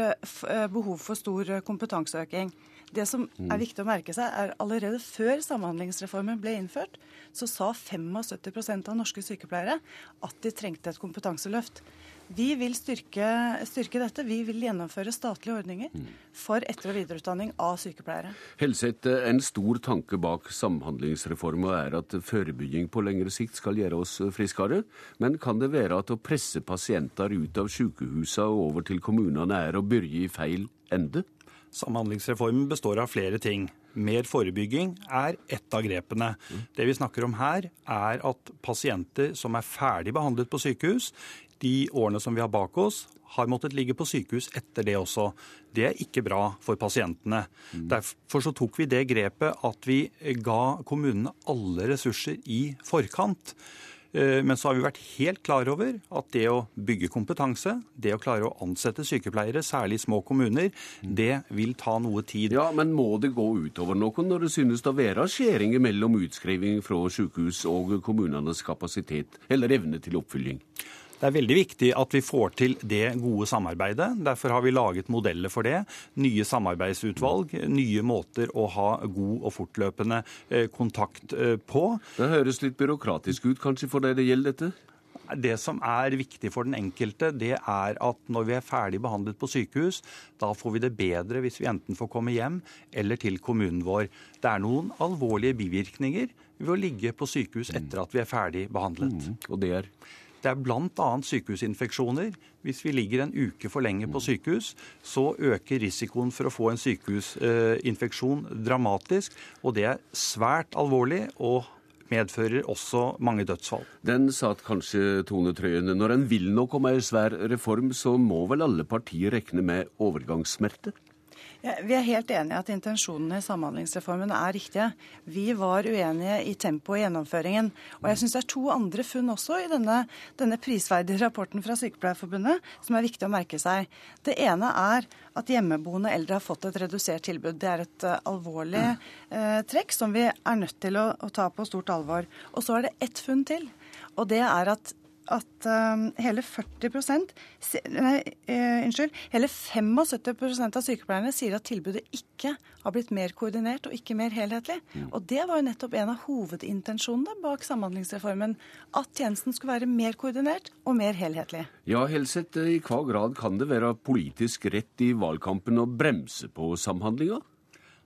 behov for stor kompetanseøking. Det som er viktig å merke seg, er allerede før Samhandlingsreformen ble innført, så sa 75% av norske sykepleiere at de trengte et kompetanseløft. Vi vil styrke, styrke, dette. Vi vil gjennomføre statlige ordninger for etter- og videreutdanning av sykepleiere. Helseth, en stor tanke bak Samhandlingsreformen er at forebygging på lengre sikt skal gjøre oss friskere. Men kan det være at å presse pasienter ut av sykehusene og over til kommunene er å begynne i feil ende? Samhandlingsreformen består av flere ting. Mer forebygging er ett av grepene. Det vi snakker om her, er at pasienter som er ferdig behandlet på sykehus, de årene som vi har bak oss, har måttet ligge på sykehus etter det også. Det er ikke bra for pasientene. Derfor så tok vi det grepet at vi ga kommunene alle ressurser i forkant. Eh, men så har vi vært helt klar over at det å bygge kompetanse, det å klare å ansette sykepleiere, særlig i små kommuner, det vil ta noe tid. Ja, Men må det gå utover noe når det synes å være skjæringer mellom utskriving fra sykehus og kommunenes kapasitet eller evne til oppfylling? Det er veldig viktig at vi får til det gode samarbeidet. Derfor har vi laget modeller for det. Nye samarbeidsutvalg, nye måter å ha god og fortløpende eh, kontakt eh, på. Det høres litt byråkratisk ut kanskje for deg det gjelder dette? Det som er viktig for den enkelte, det er at når vi er ferdig behandlet på sykehus, da får vi det bedre hvis vi enten får komme hjem eller til kommunen vår. Det er noen alvorlige bivirkninger ved å ligge på sykehus etter at vi er ferdig behandlet. Mm, og det er? Det er bl.a. sykehusinfeksjoner. Hvis vi ligger en uke for lenge på sykehus, så øker risikoen for å få en sykehusinfeksjon dramatisk. Og det er svært alvorlig og medfører også mange dødsfall. Den satt kanskje Tone Trøyene. Når en vil noe om ei svær reform, så må vel alle partier regne med overgangssmerte? Vi er helt enige at intensjonene i Samhandlingsreformen er riktige. Vi var uenige i tempoet i gjennomføringen. Og jeg syns det er to andre funn også i denne, denne prisverdige rapporten fra Sykepleierforbundet som er viktig å merke seg. Det ene er at hjemmeboende eldre har fått et redusert tilbud. Det er et uh, alvorlig uh, trekk som vi er nødt til å, å ta på stort alvor. Og så er det ett funn til. Og det er at at um, hele 40% nei, uh, unnskyld, hele 75% av sykepleierne sier at tilbudet ikke har blitt mer koordinert og ikke mer helhetlig. Mm. Og det var jo nettopp en av hovedintensjonene bak Samhandlingsreformen. At tjenesten skulle være mer koordinert og mer helhetlig. Ja, Helseth, i hva grad kan det være politisk rett i valgkampen å bremse på samhandlinga?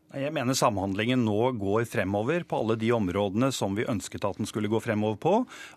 Jeg mener samhandlingen nå går fremover på alle de områdene som vi ønsket at den skulle gå fremover på.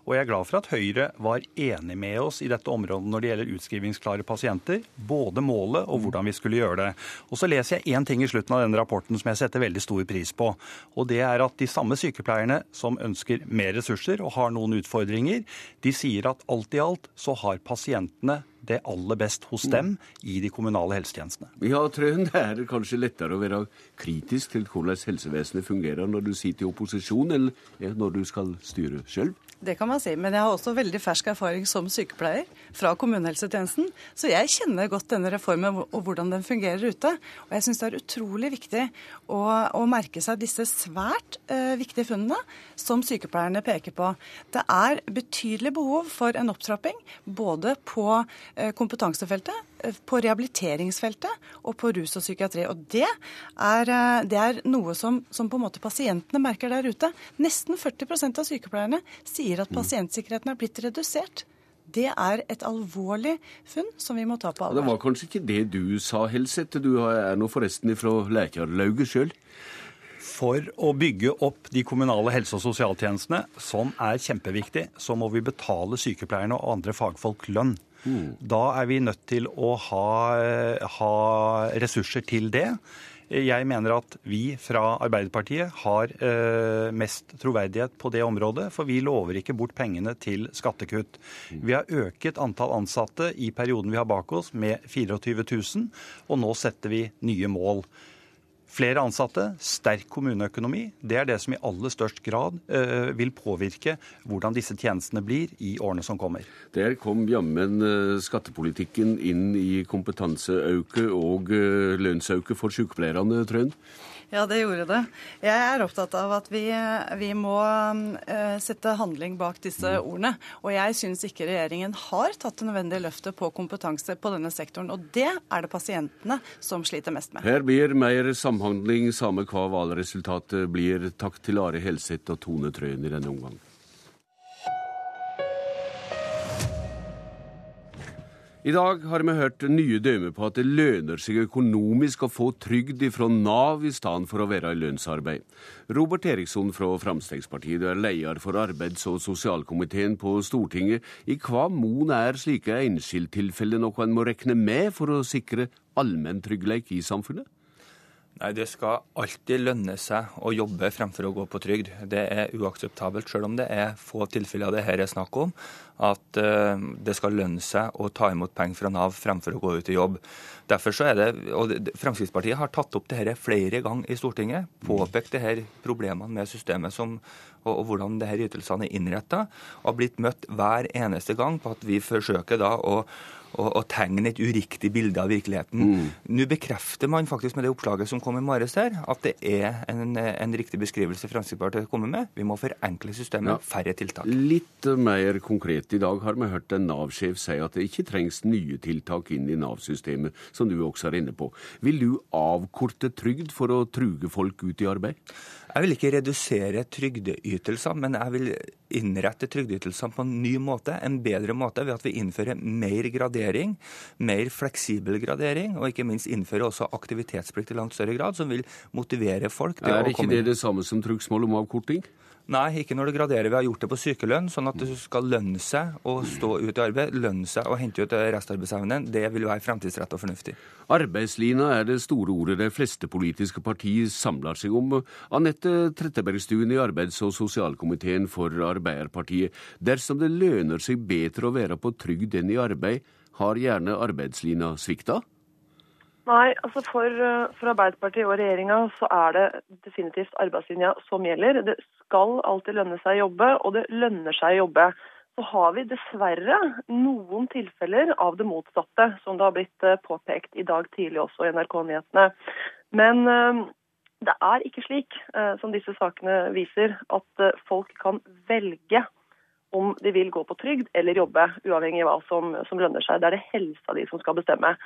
Og jeg er glad for at Høyre var enig med oss i dette området når det gjelder utskrivingsklare pasienter. Både målet og hvordan vi skulle gjøre det. Og så leser jeg én ting i slutten av denne rapporten som jeg setter veldig stor pris på. Og det er at de samme sykepleierne som ønsker mer ressurser og har noen utfordringer, de sier at alt i alt så har pasientene det aller best hos dem i de kommunale helsetjenestene. Ja, Trøen, det er kanskje lettere å være kritisk til hvordan helsevesenet fungerer når du sitter i opposisjon, eller når du skal styre sjøl? Det kan man si. Men jeg har også veldig fersk erfaring som sykepleier fra kommunehelsetjenesten. Så jeg kjenner godt denne reformen og hvordan den fungerer ute. Og jeg syns det er utrolig viktig å, å merke seg disse svært uh, viktige funnene som sykepleierne peker på. Det er betydelig behov for en opptrapping både på kompetansefeltet, uh, på rehabiliteringsfeltet og på rus og psykiatri. Og det er, det er noe som, som på en måte pasientene merker der ute. Nesten 40 av sykepleierne sier sier at pasientsikkerheten er blitt redusert. Det er et alvorlig funn som vi må ta på alvor. Det var kanskje ikke det du sa, Helseth. Du er nå forresten fra Lækjarlauget sjøl. For å bygge opp de kommunale helse- og sosialtjenestene, som er kjempeviktig, så må vi betale sykepleierne og andre fagfolk lønn. Mm. Da er vi nødt til å ha, ha ressurser til det. Jeg mener at vi fra Arbeiderpartiet har eh, mest troverdighet på det området, for vi lover ikke bort pengene til skattekutt. Vi har øket antall ansatte i perioden vi har bak oss med 24 000, og nå setter vi nye mål. Flere ansatte, sterk kommuneøkonomi, det er det som i aller størst grad uh, vil påvirke hvordan disse tjenestene blir i årene som kommer. Der kom jammen uh, skattepolitikken inn i kompetanseauke og uh, lønnsauke for sykepleierne, Trønd? Ja, det gjorde det. Jeg er opptatt av at vi, vi må uh, sette handling bak disse mm. ordene. Og jeg syns ikke regjeringen har tatt det nødvendige løftet på kompetanse på denne sektoren. Og det er det pasientene som sliter mest med. Her blir mer samhandling, samme hva valgresultatet blir. Takk til Are Helseth og Tone Trøen i denne omgang. I dag har vi hørt nye dømmer på at det lønner seg økonomisk å få trygd fra Nav i stedet for å være i lønnsarbeid. Robert Eriksson fra Fremskrittspartiet, du er leder for arbeids- og sosialkomiteen på Stortinget. I hva mon er slike enkelttilfeller noe en må regne med for å sikre allmenn trygghet i samfunnet? Nei, Det skal alltid lønne seg å jobbe fremfor å gå på trygd. Det er uakseptabelt, selv om det er få tilfeller det her er snakk om, at uh, det skal lønne seg å ta imot penger fra Nav fremfor å gå ut i jobb. Derfor så er det, og Fremskrittspartiet har tatt opp dette flere ganger i Stortinget, påpekt her problemene med systemet som, og, og hvordan disse ytelsene er innretta, og blitt møtt hver eneste gang på at vi forsøker da å å, å, tegne et uriktig bilde av virkeligheten. Mm. Nå bekrefter man faktisk med det oppslaget som kom i morges her, at det er en, en riktig beskrivelse Fremskrittspartiet kommer med. Vi må forenkle systemet, ja. færre tiltak. Litt mer konkret. I dag har vi hørt en Nav-sjef si at det ikke trengs nye tiltak inn i Nav-systemet, som du også er inne på. Vil du avkorte trygd for å truge folk ut i arbeid? Jeg vil ikke redusere trygdeytelser, men jeg vil innrette trygdeytelsene på en ny måte, en bedre måte, ved at vi innfører mer gradering, mer fleksibel gradering, og ikke minst innfører også aktivitetsplikt i langt større grad, som vil motivere folk til å komme inn. Er ikke det det samme som trugsmål om avkorting? Nei, ikke når det graderer. Vi har gjort det på sykelønn, sånn at det skal lønne seg å stå ut i arbeid, lønne seg å hente ut restarbeidsevnen. Det vil være fremtidsrettet og fornuftig. Arbeidslina er det store ordet de fleste politiske partier samler seg om. Anette Trettebergstuen i arbeids- og sosialkomiteen for Arbeiderpartiet. Dersom det lønner seg bedre å være på trygd enn i arbeid, har gjerne arbeidslina svikta? Nei, altså for, eh, for Arbeiderpartiet og regjeringa så er det definitivt arbeidslinja som gjelder. Det skal alltid lønne seg å jobbe, og det lønner seg å jobbe. Så har vi dessverre noen tilfeller av det motsatte, som det har blitt eh, påpekt i dag tidlig også i NRK-nyhetene. Men eh, det er ikke slik, som disse sakene viser, at folk kan velge om de vil gå på trygd eller jobbe, uavhengig av hva som, som lønner seg. Det er det helsa di som skal bestemme.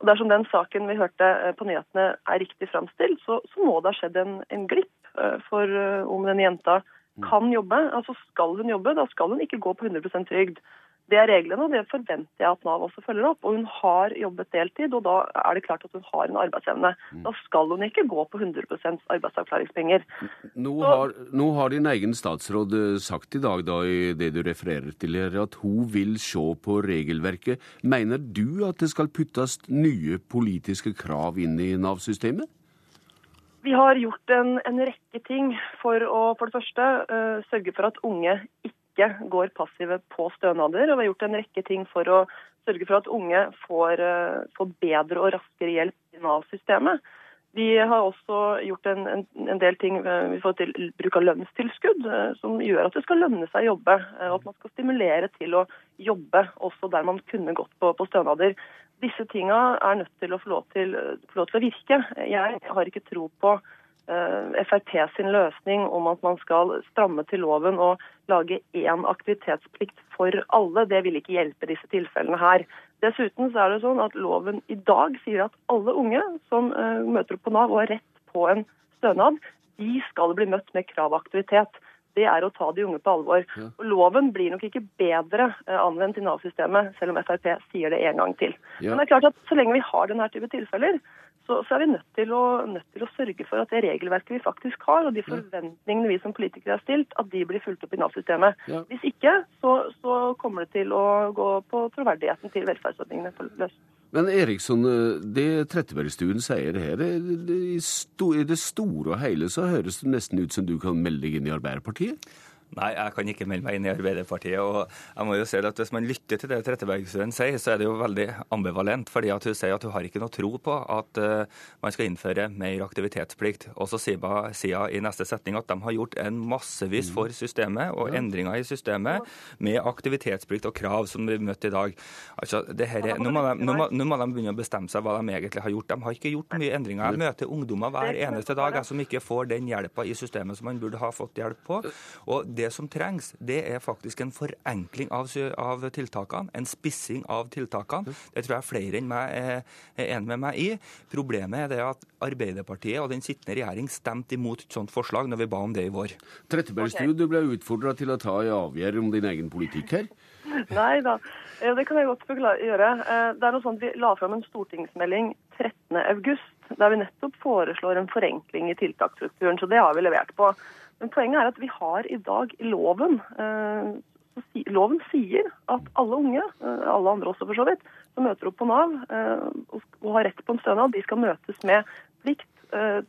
Og Dersom den saken vi hørte eh, på nyhetene er riktig framstilt, så, så, må det ha skjedd en, en glipp. Eh, for eh, om den jenta mm. kan jobbe, altså skal hun jobbe, da skal hun ikke gå på 100% trygd. Det er reglene, og det forventer jeg at Nav også følger opp. Og hun har jobbet deltid, og da er det klart at hun har en arbeidsevne. Mm. Da skal hun ikke gå på 100% arbeidsavklaringspenger. Nå har, nå har, din egen statsråd eh, sagt i dag, da, i det du refererer til her, at hun vil se på regelverket. Mener du at det skal puttes nye politiske krav inn i Nav-systemet? Vi har gjort en, en, rekke ting for å for det første uh, sørge for at unge ikke ikke går passive på stønader. Og vi har gjort en rekke ting for å sørge for at unge får, eh, får bedre og raskere hjelp i Nav-systemet. Vi har også gjort en, en, en del ting eh, i forhold til bruk av lønnstilskudd, eh, som gjør at det skal lønne seg å jobbe. Og at man skal stimulere til å jobbe også der man kunne gått på, på stønader. Disse tinga er nødt til å få lov til, få lov til å virke. Jeg har ikke tro på Frp sin løsning om at man skal stramme til loven og lage én aktivitetsplikt for alle, det vil ikke hjelpe disse tilfellene her. Dessuten så er det sånn at loven i dag sier at alle unge som uh, møter opp på Nav og har rett på en stønad, de skal bli møtt med krav aktivitet. Det er å ta de unge på alvor. Og Loven blir nok ikke bedre uh, anvendt i Nav-systemet, selv om Frp sier det en gang til. Men det er klart at så lenge vi har denne type tilfeller, så, så, er vi nødt til, å, nødt til, å, sørge for at det regelverket vi faktisk har, og de forventningene vi som politikere har stilt, at de blir fulgt opp i Nav-systemet. Ja. Hvis ikke, så, så, kommer det til å gå på troverdigheten til velferdsordningene løs. Men Eriksson, det Trettebergstuen sier her, i det store og hele så høres det nesten ut som du kan melde deg inn i Arbeiderpartiet? Nei, jeg kan ikke melde meg inn i Arbeiderpartiet. og jeg må jo si at Hvis man lytter til det Trettebergstuen sier, så er det jo veldig ambivalent. fordi at Hun sier at hun har ikke noe tro på at uh, man skal innføre mer aktivitetsplikt. Og så sier hun i neste setning at de har gjort en massevis for systemet og endringer i systemet med aktivitetsplikt og krav som vi møtte i dag. Altså, her, nå, må de, nå, må, nå, må de, begynne å bestemme seg hva de egentlig har gjort. De har ikke gjort mye endringer. Jeg møter ungdommer hver eneste dag jeg, som ikke får den hjelpa i systemet som man burde ha fått hjelp på. Og det som trengs, det er faktisk en forenkling av, av tiltakene, en spissing av tiltakene. Det tror jeg flere enn meg er, er enig med meg i. Problemet er det at Arbeiderpartiet og den sittende regjering stemte imot et sånt forslag når vi ba om det i vår. Trettebergstuen, okay. du ble utfordra til å ta en avgjørelse om din egen politikk her? Nei da, det kan jeg godt gjøre. Eh, det er noe sånt, Vi la fram en stortingsmelding 13.8 der vi nettopp foreslår en forenkling i tiltaksstrukturen. Så det har vi levert på. Men poenget er at vi har i dag i loven eh, Loven sier at alle unge, eh, alle andre også for så vidt, som møter opp på Nav eh, og har rett på en stønad, de skal møtes med plikt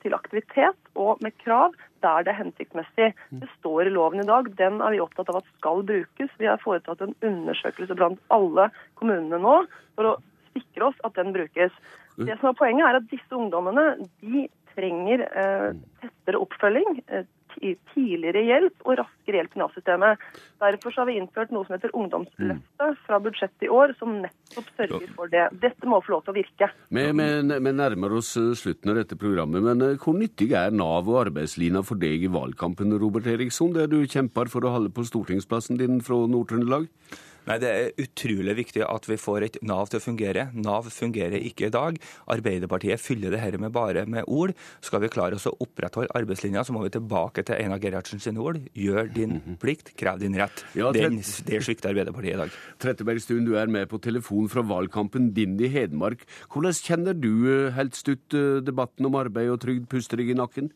til aktivitet og med krav der det er hensiktsmessig. Mm. Det står i loven i dag. Den er vi opptatt av at skal brukes. Vi har foretatt en undersøkelse blant alle kommunene nå for å sikre oss at den brukes. Det som er Poenget er at disse ungdommene de trenger eh, tettere oppfølging, eh, tidligere hjelp og raskere hjelp i Nav-systemet. Derfor har vi innført noe som heter Ungdomsløftet fra budsjettet i år, som nettopp sørger for det. Dette må få lov til å virke. Vi, vi nærmer oss eh, slutten av dette programmet, men eh, hvor nyttig er Nav og arbeidslina for deg i valgkampen, Robert Eriksson, der du kjemper for å holde på stortingsplassen din fra Nord-Trøndelag? Nei, Det er utrolig viktig at vi får et Nav til å fungere. Nav fungerer ikke i dag. Arbeiderpartiet fyller det her med bare med ord. Skal vi klare oss å opprettholde arbeidslinja, så må vi tilbake til Einar Gerhardsen sine ord. Gjør din mhm. plikt, krev din rett. Ja, Den, det svikter Arbeiderpartiet i dag. Trettebergstuen, du er med på telefon fra valgkampen din i Hedmark. Hvordan kjenner du helt stutt eh, debatten om arbeid og trygd puster deg i nakken?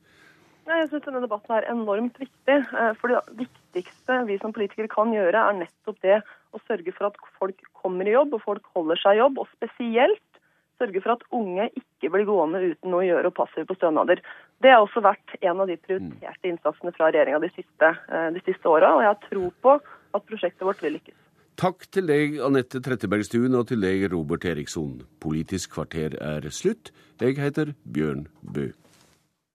Jeg syns denne debatten er enormt viktig. Eh, for det viktigste vi som politikere kan gjøre, er nettopp det å sørge for at folk kommer i jobb, og folk holder seg i jobb. Og spesielt sørge for at unge ikke blir gående uten noe å gjøre og passive på stønader. Det har også vært en av de prioriterte innsatsene fra regjeringa de siste, eh, de siste åra, og jeg har tro på at prosjektet vårt vil lykkes. Takk til deg, Anette Trettebergstuen, og til deg, Robert Eriksson. Politisk kvarter er slutt. Jeg heter Bjørn Bø.